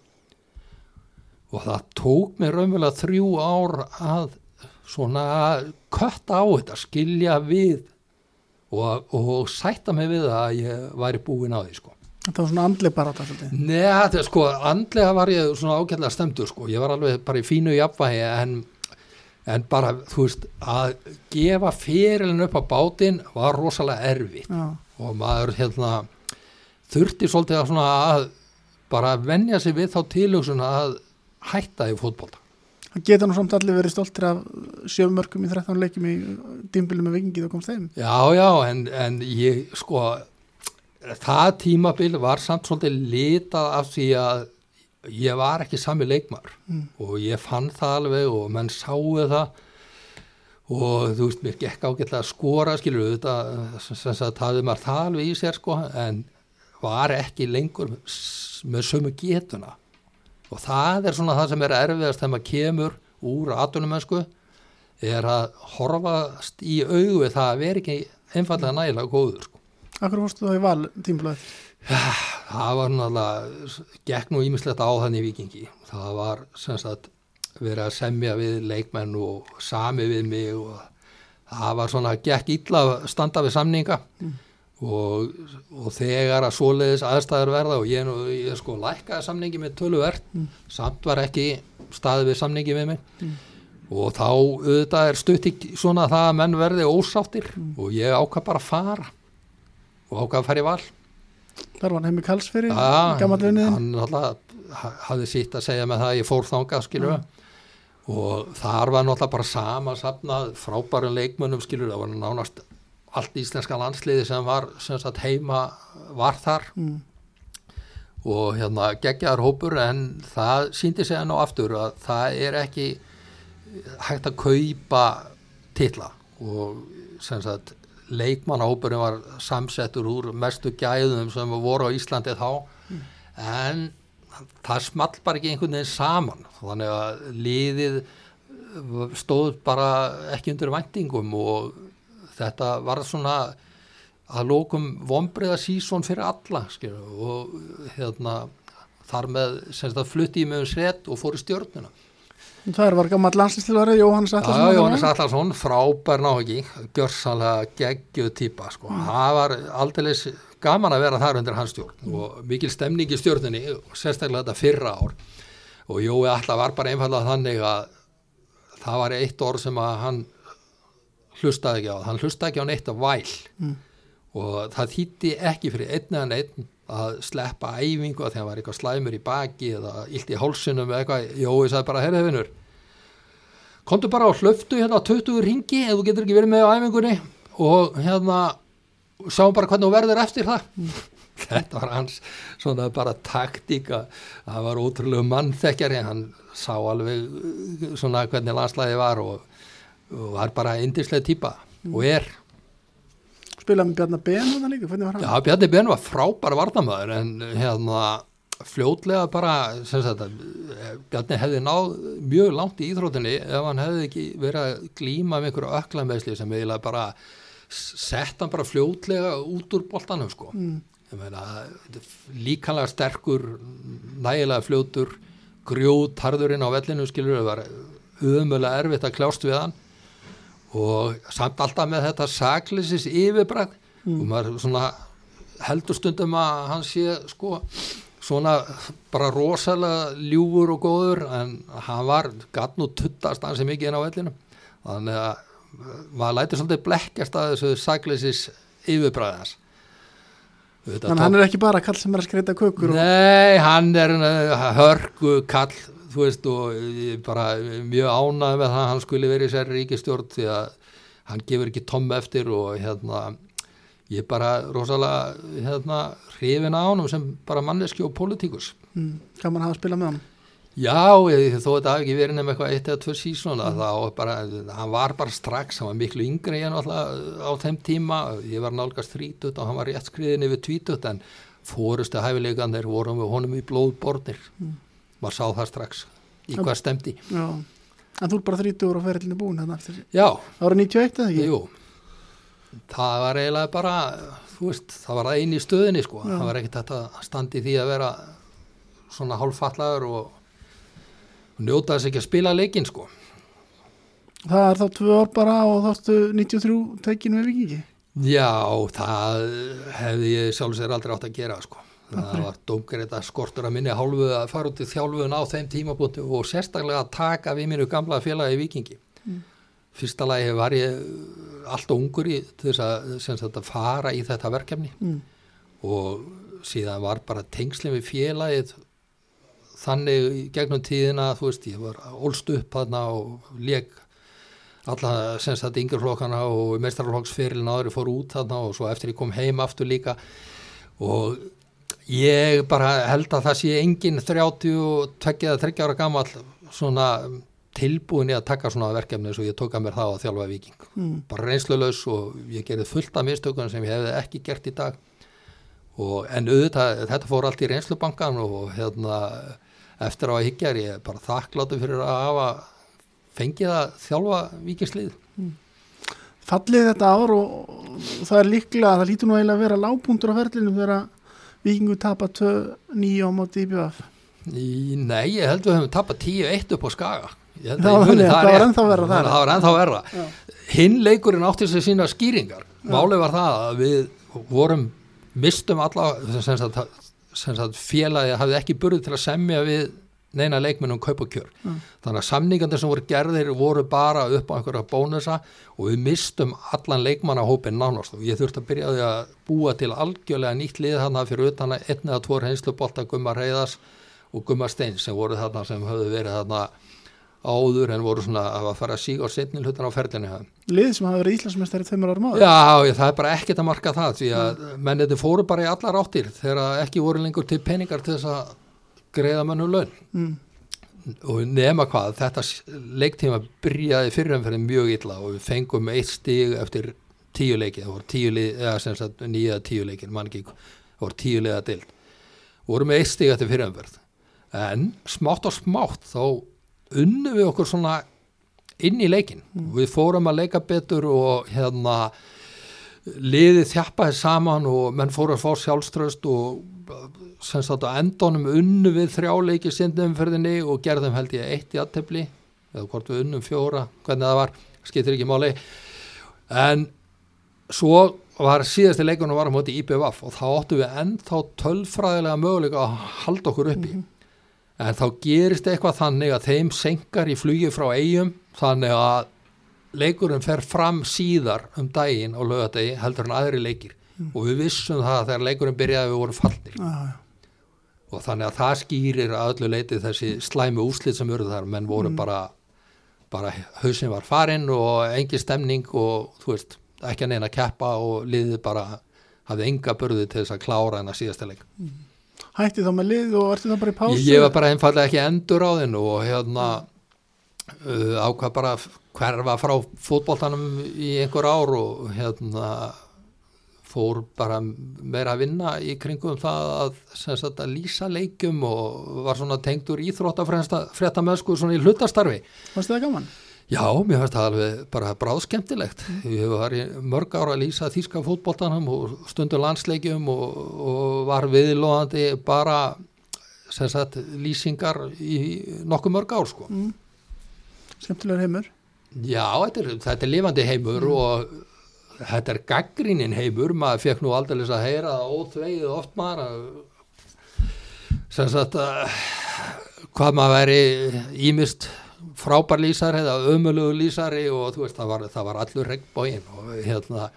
S2: og það tók mér raunverulega þrjú ár að svona kötta á þetta, skilja við og, og sætta mig við að ég væri búin á því sko.
S1: Þetta var svona andlega bara þetta?
S2: Nei, þetta sko, andlega var ég svona ágæðlega stemdur sko, ég var alveg bara í fínu jafnvægi en, en bara, þú veist, að gefa fyrirlin upp á bátinn var rosalega erfitt Já. og maður hérna þurfti svolítið að svona að bara venja sig við þá tilhugsun að hætta í fótbolta
S1: Hann geta nú samt allir verið stoltir af sjöfumörkum í 13 leikjum í dýmbilum með vikingið og komst þeim.
S2: Já, já, en, en ég sko það tímabil var samt svolítið litað af því að ég var ekki sami leikmar
S1: Mm.
S2: og ég fann það alveg og menn sáu það og þú veist, mér gekk ágætlega að skora skilur auðvitað, sem sem sagt, hafði maður það alveg í sér sko, en var ekki lengur með sömu getuna og það er svona það sem er erfiðast þegar maður kemur úr atunumensku er að horfast í augu við það að vera ekki einfallega nægilega góður sko.
S1: Akkur fórstu þá í val tímbilið?
S2: það var náttúrulega gekk nú ímislegt á þannig vikingi það var sem sagt verið að semja við leikmenn og sami við mig og það var svona gekk illa standa við samninga og, og þegar að svoleiðis aðstæður verða og ég, ég sko lækkaði samningi með töluvert samt var ekki staðið við samningi við mig. Og þá auðvitað er stutt í svona það að menn verði ósáttir og ég ákvað bara að fara og ákvað að fara í val.
S1: Þar var hann heimi vinniðin.
S2: hann hafði sitt að segja með það að ég fór þangað skilur og þar var náttúrulega bara sama safnað frábærum leikmönnum skilur það var nánast allt íslenska landsliði sem var sem sagt heima var þar.
S1: Mm.
S2: og hérna geggjaðar hópur en það síndi sig enn á aftur að það er ekki hægt að kaupa titla. Og sem sagt leikmannahópurinn var samsettur úr mestu gæðum sem voru á Íslandi þá. En það small bara ekki einhvern veginn saman. Þannig að liðið stóð bara ekki undir væntingum og þetta var svona að lókum vombriða sísón fyrir alla skilur, og hérna þar með sem sagt flutti ég með um sett og fór í stjórnuna
S1: Það var gammal landslýstilvari, Jóhannes
S2: Já,
S1: Allarsson.
S2: Jóhannes Allarsson, frábær náhugi, gjörsanlega geggjuð típa, sko. Það var aldeilis gaman að vera þar undir hans stjórn og mikil stemning í stjórnunni, sérstaklega þetta fyrra ár. Og Jói Alla var bara einfallega þannig að það var eitt orð sem að hann hlustaði ekki á. Hann hlustaði ekki á neitt af væl
S1: Mm.
S2: og það þýtti ekki fyrir einn eða neitt að sleppa æfingu að því að hann var eitthvað slæmur í baki eða illt í hálsinum eða eitthvað. Jói sagði bara, herrið vinnur, komdu bara og hlöftu hérna 20 ringi ef þú getur ekki verið með á æfingunni og hérna sjáum bara hvernig þú verður eftir það þetta var hans svona bara taktíka það var ótrúlega mannþekkjari hann sá alveg uh, svona hvernig landslæði var og, og var bara indislega típa og er
S1: Spilaði með Bjarnar Ben og það líka?
S2: Já, Bjarni Ben var frábæra varnamæður en hérna fljótlega bara Bjarni hefði náð mjög langt í íþrótinni ef hann hefði ekki verið að glíma með einhverju öklameðsli sem eiginlega bara sett hann bara fljótlega út úr boltanum sko.
S1: Mm.
S2: Líkanlega sterkur, nægilega fljótur, grjót harðurinn á vellinu skilur, það var umöðlega erfitt að kljást við hann og samt alltaf með þetta saklisis yfirbræð og maður svona heldur stundum að hann sé sko svona bara rosalega ljúfur og góður en hann var gatt nú tuttast hansi mikið inn á vellinu þannig að uh, maður lætur svolítið blekkjast að þessu saklisis yfirbræðans
S1: Þannig að hann er ekki bara kall sem er að skreita kökur og
S2: Nei, hann er uh, hörgu kall, þú veist, og bara mjög ánægð með það að hann skuli verið sér ríkistjórn því að hann gefur ekki tom eftir og hérna, ég er bara rosalega, hérna, hrifin á honum sem bara manneski og pólitíkus.
S1: mm, gaman að hafa að spila með hann.
S2: Já, ég, þó þetta hafi ekki verið nefn eitthvað eitt eða tvö sísona, þá bara, hann var bara strax, hann var miklu yngri en alltaf á þeim tíma, ég var nálgast 30 og hann var rétt skriðin yfir 20 en fórustu hæfileikanir vorum við honum í blóðbornir, maður sá það strax í hvað stemdi.
S1: Já. En þú er bara 30 ára og ferillinu búin þannig.
S2: Já,
S1: Ára 91 eða ekki?
S2: jú, það var eiginlega bara, þú veist, það var eini stöðinni sko,
S1: Já.
S2: það var ekkert þetta standi því að vera svona hálffallaður og og njóta þess ekki að spila leikinn sko.
S1: Það er þá tvö ár bara og þáttu 93 tekinu með vikingi.
S2: Já, það hefði ég sjálf sér aldrei átt að gera sko. Það var dómgreita skortur að minni hálfu að fara út í þjálfun á þeim tímabúntu og sérstaklega að taka við mínu gamla félagi Vikingi. Fyrsta lagi var ég alltaf ungur í þess að, að fara í þetta verkefni
S1: Mm.
S2: og síðan var bara tengslim við félagið þannig gegnum tíðina þú veist, ég var ólst upp þarna og leik alla semst þetta yngir flokkana og meistarflokksferilin áður fór út þarna og svo eftir ég kom heim aftur líka og ég bara held að það sé engin 30 og 20-30 ára gammal svona tilbúin í að taka svona verkefni eins og ég tók að mér það á þjálfa viking
S1: Mm.
S2: bara reynslulaus og ég gerði fullt af mistökunum sem ég hefði ekki gert í dag. Og en auðvitað þetta fór allt í reynslubankan og hérna eftir á að higgja er ég bara þakkláttu fyrir að hafa fengið að þjálfa vikingslið
S1: Fallið þetta ár og, það er líklega, það lítur nú eiginlega að vera lágpuntur á ferlinu þegar vikingu tapa 2-9 á móti í.
S2: Í, nei, ég held við höfum tapað 10-1 upp á skaga. Að
S1: Það var
S2: muni
S1: það var ennþá verra
S2: það var ennþá verra. Hinn leikurinn átti sér sína skýringar. Málið var það að við vorum mistum alla sem sagt, sem sagt félagi hafði ekki burði til að semja við neina leikmennum kaup og kjör
S1: Mm.
S2: þannig að samningarnir sem voru gerðir voru bara upp á einhverja bónusa og við mistum allan leikmannahópin nánast og ég þurfti að byrja því að búa til algjörlega nýtt lið þarna fyrir utan að einn eða tvo reynslubolta Gumma Reyðas og Gumma Steins sem voru þarna sem höfðu verið þarna áður en voru svona að fara að síga á setni hlutan á þeim.
S1: Lið sem hafa verið Íslandsmeistari tveimur árum áður.
S2: Já, það er bara ekkert að marka það því að menn þetta fóru bara í allar áttir þegar ekki voru lengur til peningar til þess að greiða mönnum laun.
S1: Mm.
S2: og nema hvað, þetta leiktíma byrjaði fyrirumferðin mjög illa og við fengum eitt stig eftir tíu leiki, það voru tíu lið, eða sem sagt nýja tíu leikin, mann ekki, það voru tíu liða dild, voru með eitt stig eftir fyrirumferð, en smátt og smátt þá unnum við okkur svona inn í leikin, við fórum að leika betur og hérna liðið þjappaði saman og menn fóru að fá sjálfströst og sem sagt á endunum unnu við þrjáleiki sindumferðinni og gerðum held ég eitt í aðtefli eða hvort við unnum fjóra, hvernig það var skiptir ekki máli. En svo var síðasti leikunum var á móti IPVF og þá áttu við ennþá tölfræðilega möguleika að halda okkur uppi. En þá gerist eitthvað þannig að þeim senkar í flugi frá eigum þannig að leikurinn fer fram síðar um daginn á lögadegi heldur en aðri leikir og við vissum það að þegar leikurinn byrjaði við vorum fallnir
S1: Já, já.
S2: og þannig að það skýrir að öllu leiti þessi slæmu úslit sem urðu þar. Menn voru bara, bara hausin var farinn og engin stemning og þú veist, ekki að neina að keppa og liðið bara hafði enga burði til þess að klára en að síðasta leik.
S1: Hætti þá með lið og ertu þá bara í pásu?
S2: ég, ég var bara einfallega ekki endur á þinn og hérna uh, ákvað bara hverfa frá fótboltanum í einhver ár og hérna fór bara meira að vinna í kringum það að, sagt, að lýsa leikjum og var svona tengdur íþróttafrétta mennsku svona í hlutastarfi
S1: Varstu það gaman?
S2: Já, mér finnst það alveg bara bráðskemmtilegt. Ég var í mörg ára að lýsa þýska fótboltanum og stundu landsleikjum og, og var viðlóðandi bara sagt lýsingar í nokkuð mörg ár sko.
S1: Mm. Skemmtilegur heimur.
S2: Já, þetta er, þetta er lifandi heimur og þetta er gaggrínin heimur, maður fekk nú aldrei að heyra það óþveið oft maður að sem sagt að hvað maður væri ímist frábær lýsari eða ömulugu lýsari og þú veist það var, það var allur regnbógin og hérna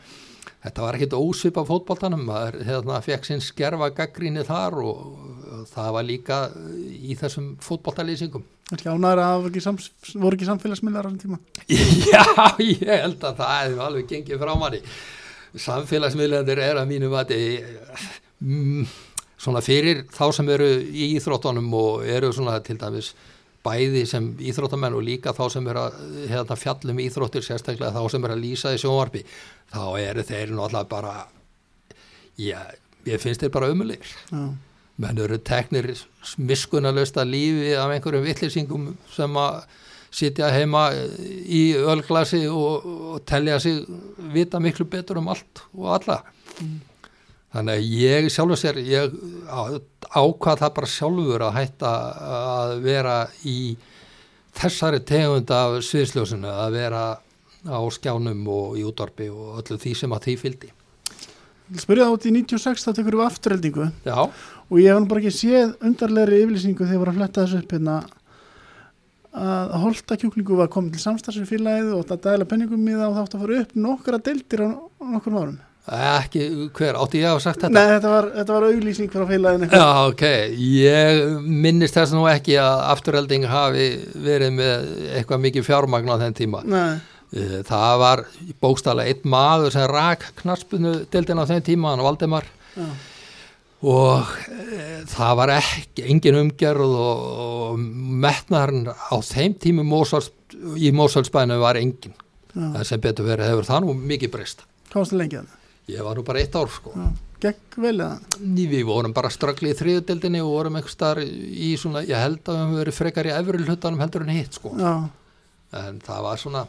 S2: þetta var ekkit ósvipa fótboltanum maður hérna fekk sinn skerfa gaggríni þar og, og það var líka í þessum fótboltalýsingum
S1: Ekki ánæður að það sams, voru ekki samfélagsmiðlar á þessum tíma.
S2: Já, ég held að það hefur alveg gengið frá manni. Samfélagsmiðlendur er að mínum að mm, svona fyrir þá sem eru í íþróttunum og eru svona til dæmis bæði sem íþróttamenn og líka þá sem eru að hérna, fjallum íþróttir sérstaklega þá sem eru að lýsa í sjónvarpi þá eru þeir náttúrulega bara já, ég finnst þeir bara umulegir
S1: Já.
S2: Menn eru teknir miskunalösta lífi af einhverjum vittlýsingum sem að sitja heima í ölglasi og, og telja sig vita miklu betur um allt og alla. Þannig að ég sjálfur sér ég ákvað það bara sjálfur að hætta að vera í þessari tegund af sviðsljósinu að vera á skjánum og í útvarpi og öllu því sem að því fylgdi.
S1: Ég vil spyrja það út í 96 þá tekur við afturheldingu
S2: Já,
S1: og ég hef bara ekki séð undarlegri yfirlýsingu þegar ég var að fletta þessu upp hérna að holta kjúklingu var komið til samstagsfélagið og það dæla penningum í það og það átt að fara upp nokkra deildir á nokkur árum.
S2: ekki, hver, átti ég að hafa sagt þetta?
S1: Nei, þetta var, þetta var auglýsing frá félagin eitthvað.
S2: Já, ok, ég minnist þess nú ekki að afturhelding hafi verið með eitthvað mikið fjármagn á þenn tíma.
S1: Nei,
S2: Eh, Það var bókstala einn maður sem rak knarspunu dildin á þeim tíma, hann Valdemar
S1: já,
S2: og e, það var ekki, engin umgerð og, og metnaðarinn á þeim tími Mósals, í Mósalsbænu var engin.
S1: já.
S2: En sem betur verið hefur það nú mikið breyst.
S1: Komstu lengi að það.
S2: Ég var nú bara eitt ár sko.
S1: Já, gekk vel eða?
S2: Við vorum bara ströggli í þriðudeldinni og vorum einhvers staðar í svona, ég held að við höfum verið frekar í efri hlutanum heldur en hitt sko.
S1: Já,
S2: En það var svona,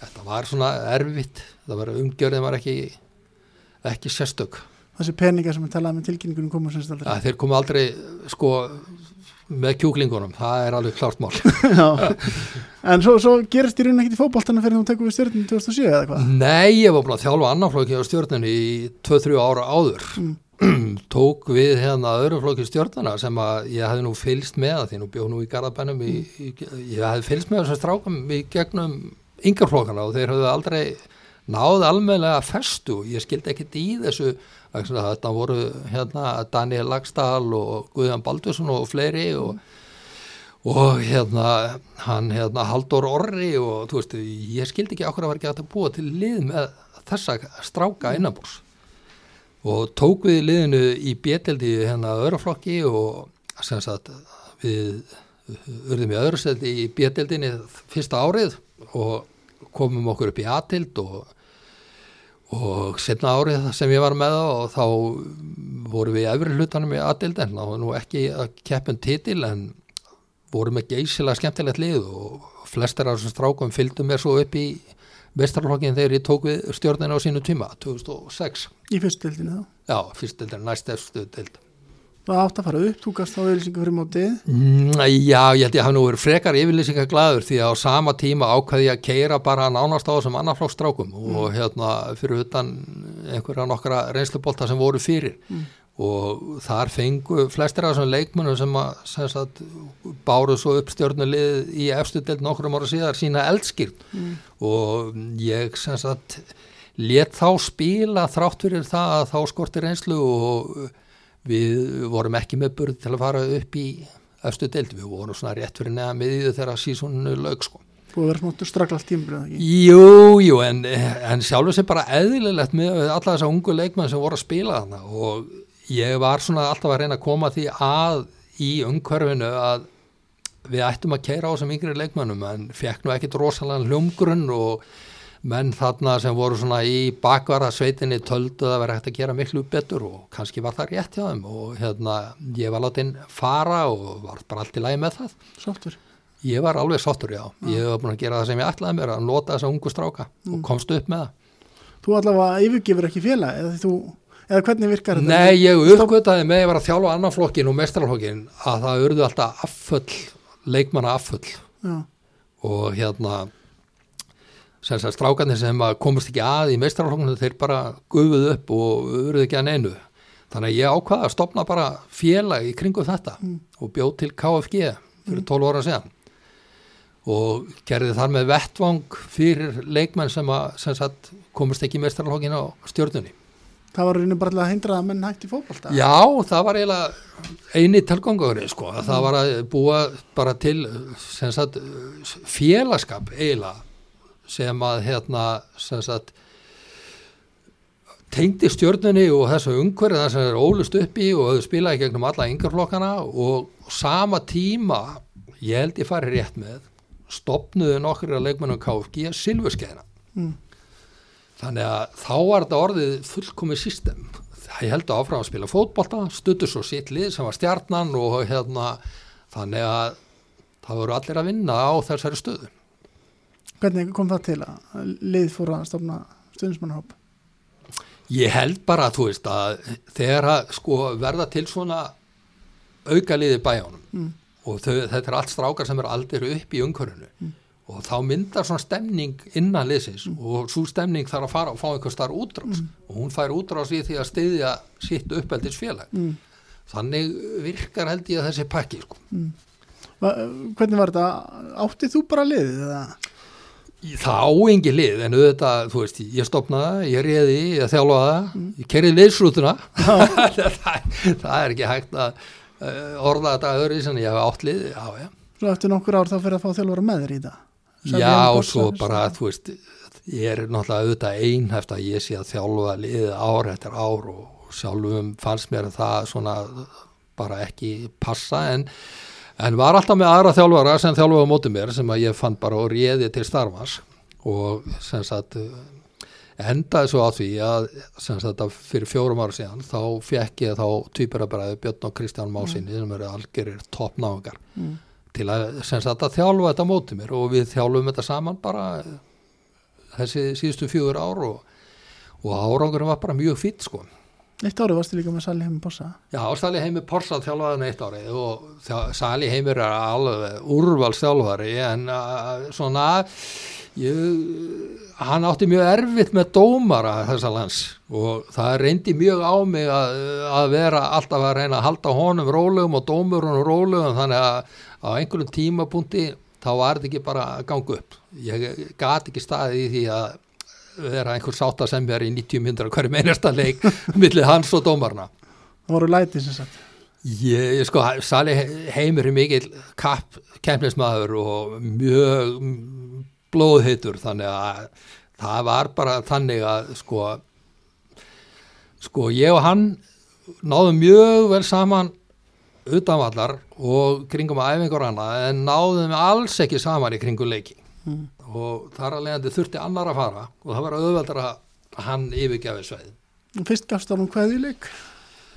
S2: þetta var svona erfitt, það var umgjörðin var ekki, ekki sérstök.
S1: Þessi peningar sem við talaði með tilkynningunum komu semst aldrei.
S2: Að þeir komu aldrei sko með kjúklingunum, það er alveg klart mál.
S1: En svo, svo gerist í rauninni ekkert í fótboltana fyrir þú tekur við stjórnum 2007 eða hvað?
S2: Nei, ég var búin að þjálfa annarflokki á stjórnunni í 2-3 ára áður. Tók við hérna öðru flokki stjórnuna sem að ég hefði nú fylst með að því nú bjóð nú í Garðabænum í, í, ég hefði fylst með þessum strákum í gegnum yngarflokkana og þeir höfðu aldrei náð almennilega festu. Ég skildi ekkit í þessu að þetta voru hérna Daniel Lagstall og Guðjan Baldursson og fleiri og og hérna hann hérna Haldur Orri og þú veist, ég skildi ekki okkur að vera ekki að búa til lið með þessa stráka innanbúrs og tók við liðinu í bjetildi hérna öðruflokki og sem sagt við urðum í öðru seti í bjetildinni fyrsta árið og komum okkur upp í atild og og setna árið sem ég var með og þá vorum við í efri hlutanum í atild en þá var nú ekki að keppum titil en vorum með geysilega skemmtilegt lið og flestir af þessum strákum fylgdu mér svo upp í vestarflokkin þegar ég tók við stjórnina á sínu tíma 2006.
S1: Í fyrstildinu þá.
S2: Já, fyrst deildin, næst efstu deild.
S1: Það átt að fara upp, þú gast á auðlýsingu fyrir mótið.
S2: Mm, Já, ég held ég hafi nú verið frekar yfirlýsingar glaður því að á sama tíma ákveði ég að keira bara nánast á þessum annarflokksstrákum og hérna fyrir utan einhverja nokkra reynslubolta sem voru fyrir. Og þar fengu flestir af þessum leikmönnum sem að sem sagt, báru svo upp stjórnulið í efstu deild nokkrum ára síðar sína eldskýrt og ég sem sagt let þá spila þrátt fyrir það að þá skorti reynslu og við vorum ekki með burð til að fara upp í efstu deild, við vorum svona rétt fyrir neða miðið þegar sísonu laug sko.
S1: Búið að vera smáttu straglalt tímbrið.
S2: Jú, jú, en, en sjálfur sem bara eðlilegt með alla þessa ungu leikmenn sem voru að spila þarna og ég var svona alltaf að reyna að koma því að í umhverfinu að við ættum að keira á þessum yngri leikmennum en fekk nú ekkit rosalega hljómgrunn og menn þarna sem voru svona í bakvara sveitinni töldu að vera hægt að gera miklu betur og kannski var það rétt hjá þeim og hérna ég var látinn fara og var bara allt í lagi með það.
S1: Sáttur.
S2: Ég var alveg sáttur, já. Ég var búin að gera það sem ég ætlaði mér, að nota þessa ungu stráka og komst upp með það.
S1: Þú allavega yfirgefur ekki félag eða, þú, eða hvernig virkar þetta?
S2: Nei, ég uppgötaði með að ég var að þjálfa annan flokkin og mestrarflokkin að það urðu alltaf afföll, leikmanna afföll
S1: Já,
S2: og hérna sem sagt strákarnir sem komast ekki að í mestrarflokkinu þeir bara gufuð upp og urðu ekki að neinu. Þannig að ég ákvaða að stopna bara félag í kringu þetta og bjóð til KFG fyrir 12 ára síðan og gerði þar með vettvang fyrir leikmenn sem, að, sem sagt, komast ekki í mestrarflokkinu á stjórnunni.
S1: það var raunin bara til að hindra að menn hætti fótbolta.
S2: Já, það var eiginlega eini tilgangurinn sko, að það var að búa bara til sagt félagskap eiginlega sem að hérna sem sagt tengdi stjörnunni og þessu umhverju það sem er ólust upp í og þau spilaði gegnum alla yngarflokkana og sama tíma ég held ég fari rétt með stopnuðu nokkur að leikmennum KFG silfurskeiðina.
S1: Mm.
S2: þannig að þá var þetta orðið fullkomið system. Ég held að áfram að spila fótbolta stuttur svo sitt lið sem var stjarnan og hérna þannig að það voru allir að vinna á þessari stöðu
S1: Hvernig kom það til að lið fór að stofna stundismannahóp?
S2: Ég held bara að þú veist að þegar að sko verða til svona aukaliði bæjónum
S1: Mm.
S2: og þau, þetta er allt strákar sem eru aldrei upp í umhverfinu og þá myndar svona stemning innan liðsins og svo stemning þarf að fara og fá einhver starf útrás og hún fær útrás í því að styðja sitt uppeldis félag
S1: Mm.
S2: þannig virkar held ég að þessi pakki sko.
S1: Va, hvernig var þetta? Áttið þú bara liðið? Eða?
S2: Það á engi lið en auðvitað, þú veist, ég stopnaði ég reyði, ég þjálfaði það ég kerið liðsrútuna það, það er ekki hægt að uh, orða þetta öðru sem ég hef átt lið já, já,
S1: Svo eftir nokkur ár þá fyrir að fá þjálfara með þér í það.
S2: já og svo bara, þú veist ég er náttúrulega auðvitað einhæft að ég sé að þjálfa liðið ár eftir ár og sjálfum fannst mér það svona bara ekki passa en, en var alltaf með aðra þjálfara sem þjálfaði á móti mér sem að ég fann bara og réði til starfans og sem sagt eh, endaði svo á því að sem sagt að fyrir fjórum ára síðan þá fekk ég þá tvíburabræði Björn og Kristján Másinni sem eru algjörir toppnáðungar
S1: Mm.
S2: til að sem sagt að þjálfa þetta móti mér. Og við þjálfum þetta saman bara þessi síðustu fjögur ár og, og árangurinn var bara mjög fýtt sko
S1: Eitt árið varstu líka með Sali heim Bossa.
S2: Já, Sali Heimir Porsa þjálfaði hann eitt árið og Sali Heimir er alveg úrvalstjálfari en uh, svona ég, hann átti mjög erfitt með dómara þessa lands og það reyndi mjög á mig að, að vera alltaf að reyna að halda honum rólegum og dómurunum rólegum þannig að á einhverjum tímapunkti þá var þetta ekki bara að ganga upp ég gat ekki staðið í því að vera einhver sáttasemjar í 90 myndra hverjum einasta leik millir hans og dómarna
S1: Það voru læti sem sagt.
S2: Ég, sko, Sali Heimur er mikill kapp kemnismæður og mjög blóðheitur þannig að það var bara þannig að sko sko ég og hann náðum mjög vel saman utanvallar og kringum æfingur annað en náðum alls ekki saman í kringum leiki
S1: Mm.
S2: Og þar að leiðandi þurfti annar að fara og það var auðveldar að hann yfirgjafi sveið.
S1: Fyrst gafst honum kveðjuleik.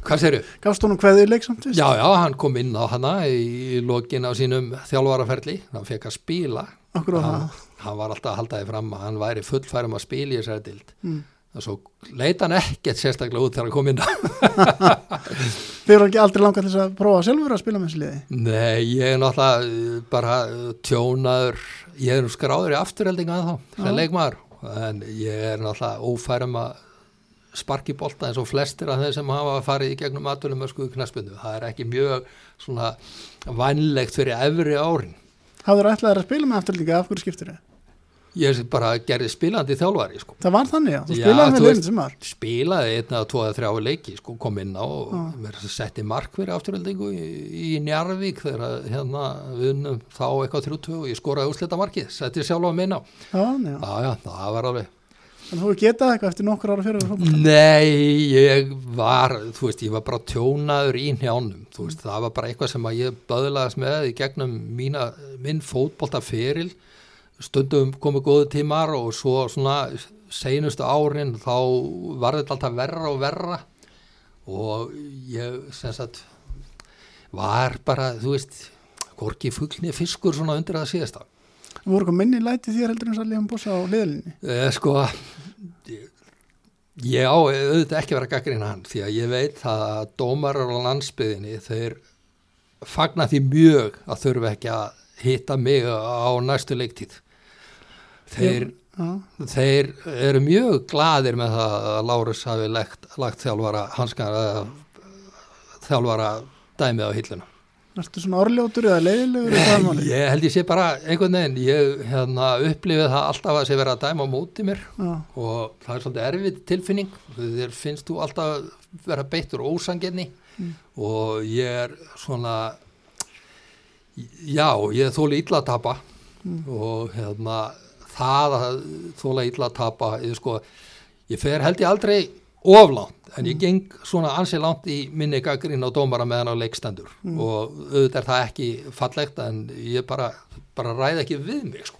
S2: Hvað séru?
S1: Gafst honum kveðjuleik samt fyrst.
S2: Já, já, hann kom inn á hana í lokin á sínum þjálfaraferli, hann fekk að spila
S1: Okkur á
S2: hann, hann var alltaf að halda því fram að hann væri fullfærum að spila í þessari dild
S1: Mm.
S2: Og svo leita hann ekkert sérstaklega út þegar hann kom inn
S1: Þið eru ekki aldrei langað þess að prófa sjálfur að spila með þessi liði.
S2: Nei, ég er náttúrulega bara uh, tjónaður ég er skráður í afturheldinga að þá sem
S1: Já.
S2: leikmaður en ég er náttúrulega ófærum að sparki bolta eins og flestir af þeim sem hafa farið í gegnum aðtunum með skuðu knaspinu það er ekki mjög svona vænlegt fyrir efri árin
S1: Hafður ætlaðir að spila með afturlíka af hverju skiptir þið?
S2: Ég bara gerði spilandi þjálfari sko.
S1: Það var þannig, já. Þú spilaði með
S2: veist-
S1: sem var.
S2: spilaði einn eða tvo eða þrjá leiki sko, kom inn á og
S1: Já.
S2: mér setti mark fyrir afturöldingu í, í Njarvík þegar að, hérna, við unnum þá eitthvað þrjútu og ég skoraði úrslita markið setti sjálf á minna það var alveg
S1: En þú getað eitthvað eftir nokkur ára fyrir fólk.
S2: Nei, ég var, þú veist, ég var bara tjónaður í njánum, þú veist, það var bara eitthvað sem að ég böðlaðast með í gegnum mína, minn fótboltaferil, stundum komu góðu tímar og svo svona seinustu árin þá var þetta alltaf verra og verra og ég, sem sagt, var bara, þú veist, hvorki fuglni fiskur svona undir það síðasta.
S1: Voru eitthvað minni læti þér heldur en Sali heim Bossa á liðlinni.
S2: Eh, sko ég- á auðvitað ekki vera gaggrina hann því að ég veit að dómarar á landsbyðinni þeir fagna því mjög að þurfa ekki að hitta mig á næstu leiktíð þeir, þeir eru mjög gladir með það að Lárus hafi lagt, lagt þjálfara hanskar eða þjálfara dæmið á hilluna.
S1: Ertu svona orðljótur eða leiðilegur
S2: ég held ég sé bara einhvern veginn ég hérna, upplifið það alltaf að sé vera að dæma á móti mér.
S1: Já,
S2: og það er svolítið erfið tilfinning. Þér finnst þú alltaf vera beittur ósangenni
S1: Mm.
S2: og ég er svona já, ég þóli illa að tapa.
S1: Mm.
S2: og hérna það að þóla illa að tapa ég, sko, ég fer held ég aldrei oflánt, en ég geng svona ansið langt í minni gaggrín á dómara meðan á leikstendur
S1: Mm.
S2: og auðvitað er það ekki fallegt en ég bara, bara ræð ekki við mig sko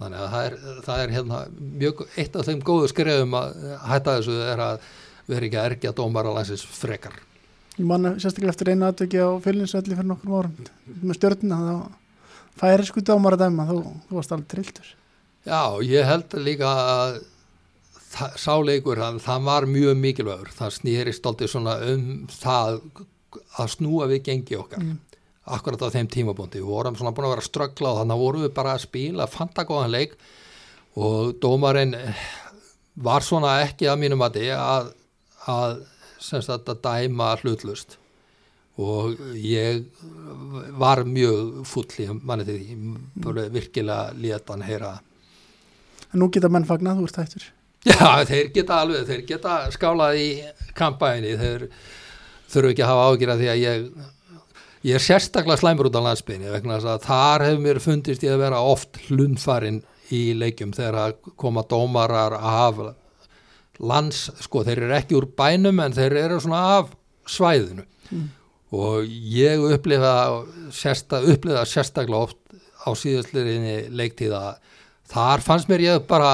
S2: þannig að það er, það er hérna mjög, eitt af þeim góðu skrefum að hætta þessu er að vera ekki að ergja dómara landsins frekar
S1: ég manna sérstaklega eftir einu aðtöki á fylginsvelli fyrir nokkur árum með stjórnina þá færi sko dómar að dæma þú, þú varst alveg trilltur.
S2: Já, ég held líka að það- sá leikur, hann, það var mjög mikilvægur, það snýrist aldrei svona um það að snúa við gengi okkar.
S1: Mm.
S2: akkurat á þeim tímabúndi, við vorum svona búin að vera að ströggla og þannig vorum við bara að spila fantagóðan leik og dómarinn var svona ekki að mínum að að, að sem sagt að dæma hlutlust og ég var mjög full í manni því, bara virkilega létan heyra
S1: nú geta menn fagnað, þú ert hættur.
S2: Já, þeir geta alveg, þeir geta skálað í kampæni, þeir þurfu ekki að hafa ágjörða því að ég ég er sérstaklega slæmur út á landsbygni vegna þess að þar hefur mér fundist ég að vera oft hlundfarinn í leikjum þegar að koma dómarar af lands, sko þeir eru ekki úr bænum en þeir eru svona af svæðinu mm. og ég upplifa, sérsta, upplifa sérstaklega oft á síðustlirinni leiktíða þar fannst mér ég bara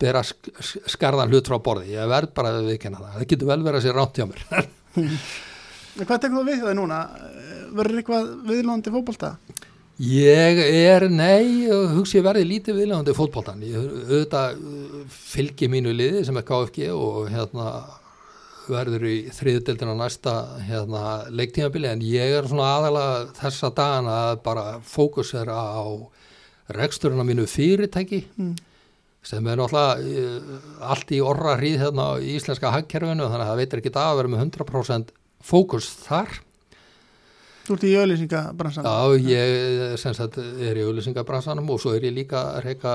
S2: bera skarðan hlut frá borði. Ég verð bara að viðkenna það, það getur vel verið að sé ránt hjá mér.
S1: Hvað tekur þú við það núna? Verður eitthvað viðlóðandi fókbalta?
S2: Ég er, nei, hugsi ég verði lítið viðlóðandi fókbaltan ég auðvitað fylgi mínu liði sem er KFG og hérna verður í þriðdeldina næsta hérna, leiktímabili. En ég er svona aðalega þessa dagana að bara fókusera á reksturinn á mínu fyrirtæki mm. sem er náttúrulega eh, allt í orra hríð hérna í íslenska hagkerfinu þannig að það veitir ekki að vera með 100% fókus þar
S1: Þú ert í auðlýsingabransanum
S2: Já, ég sagt, er í auðlýsingabransanum og svo er ég líka að reyka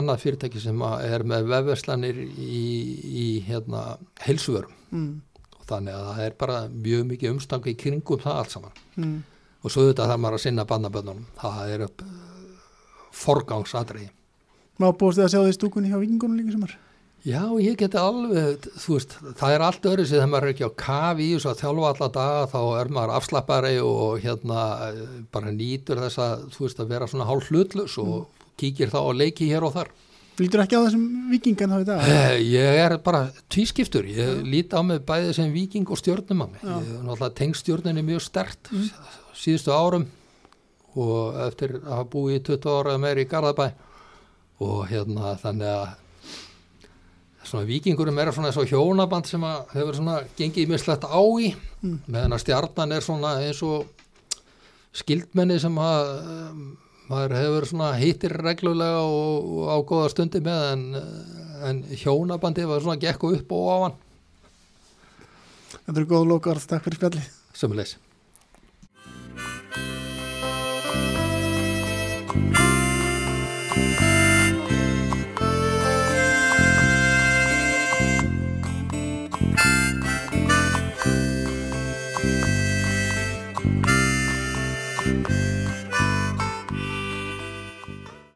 S2: annað fyrirtæki sem er með vefverslanir í, í hérna, helsuvörum mm. og þannig að það er bara mjög mikið umstangi í kringum það allt saman mm. og svo þetta þarf maður að sinna bandaböndunum það er upp forgangsadrei
S1: Má búist þið að sjá því stúkunni hjá vikingunum líka sem er?
S2: Já, ég geti alveg, þú veist, það er allt öðru sem maður er ekki á kafi í þess að þjálfa alla daga þá er maður afslappari og hérna bara nýtur þess að, þú veist, að vera svona hálf hlutlus og mm. kíkir þá og leiki hér og þar.
S1: Lítur ekki á þessum vikingan þá í dag?
S2: Eh, ég er bara tvískiptur, ég mm. líti á mig bæði sem viking og stjórnum á mig. Já. Ég er náttúrulega tengstjórninni mjög stert mm. síðustu árum og eftir að hafa búið í 20 ára meir í Garðabæ. Og hérna þannig að svona vikingurum er svona og hjónaband sem að hefur svona gengið mislegt á í mm. meðan að stjarnan er svona eins og skildmenni sem að maður hefur svona hýttir reglulega og, og á góða stundi með en, en hjónabandi var svona gekku upp og á hann
S1: Þetta eru góð lókar, takk fyrir spjalli
S2: Sömulegs Bye.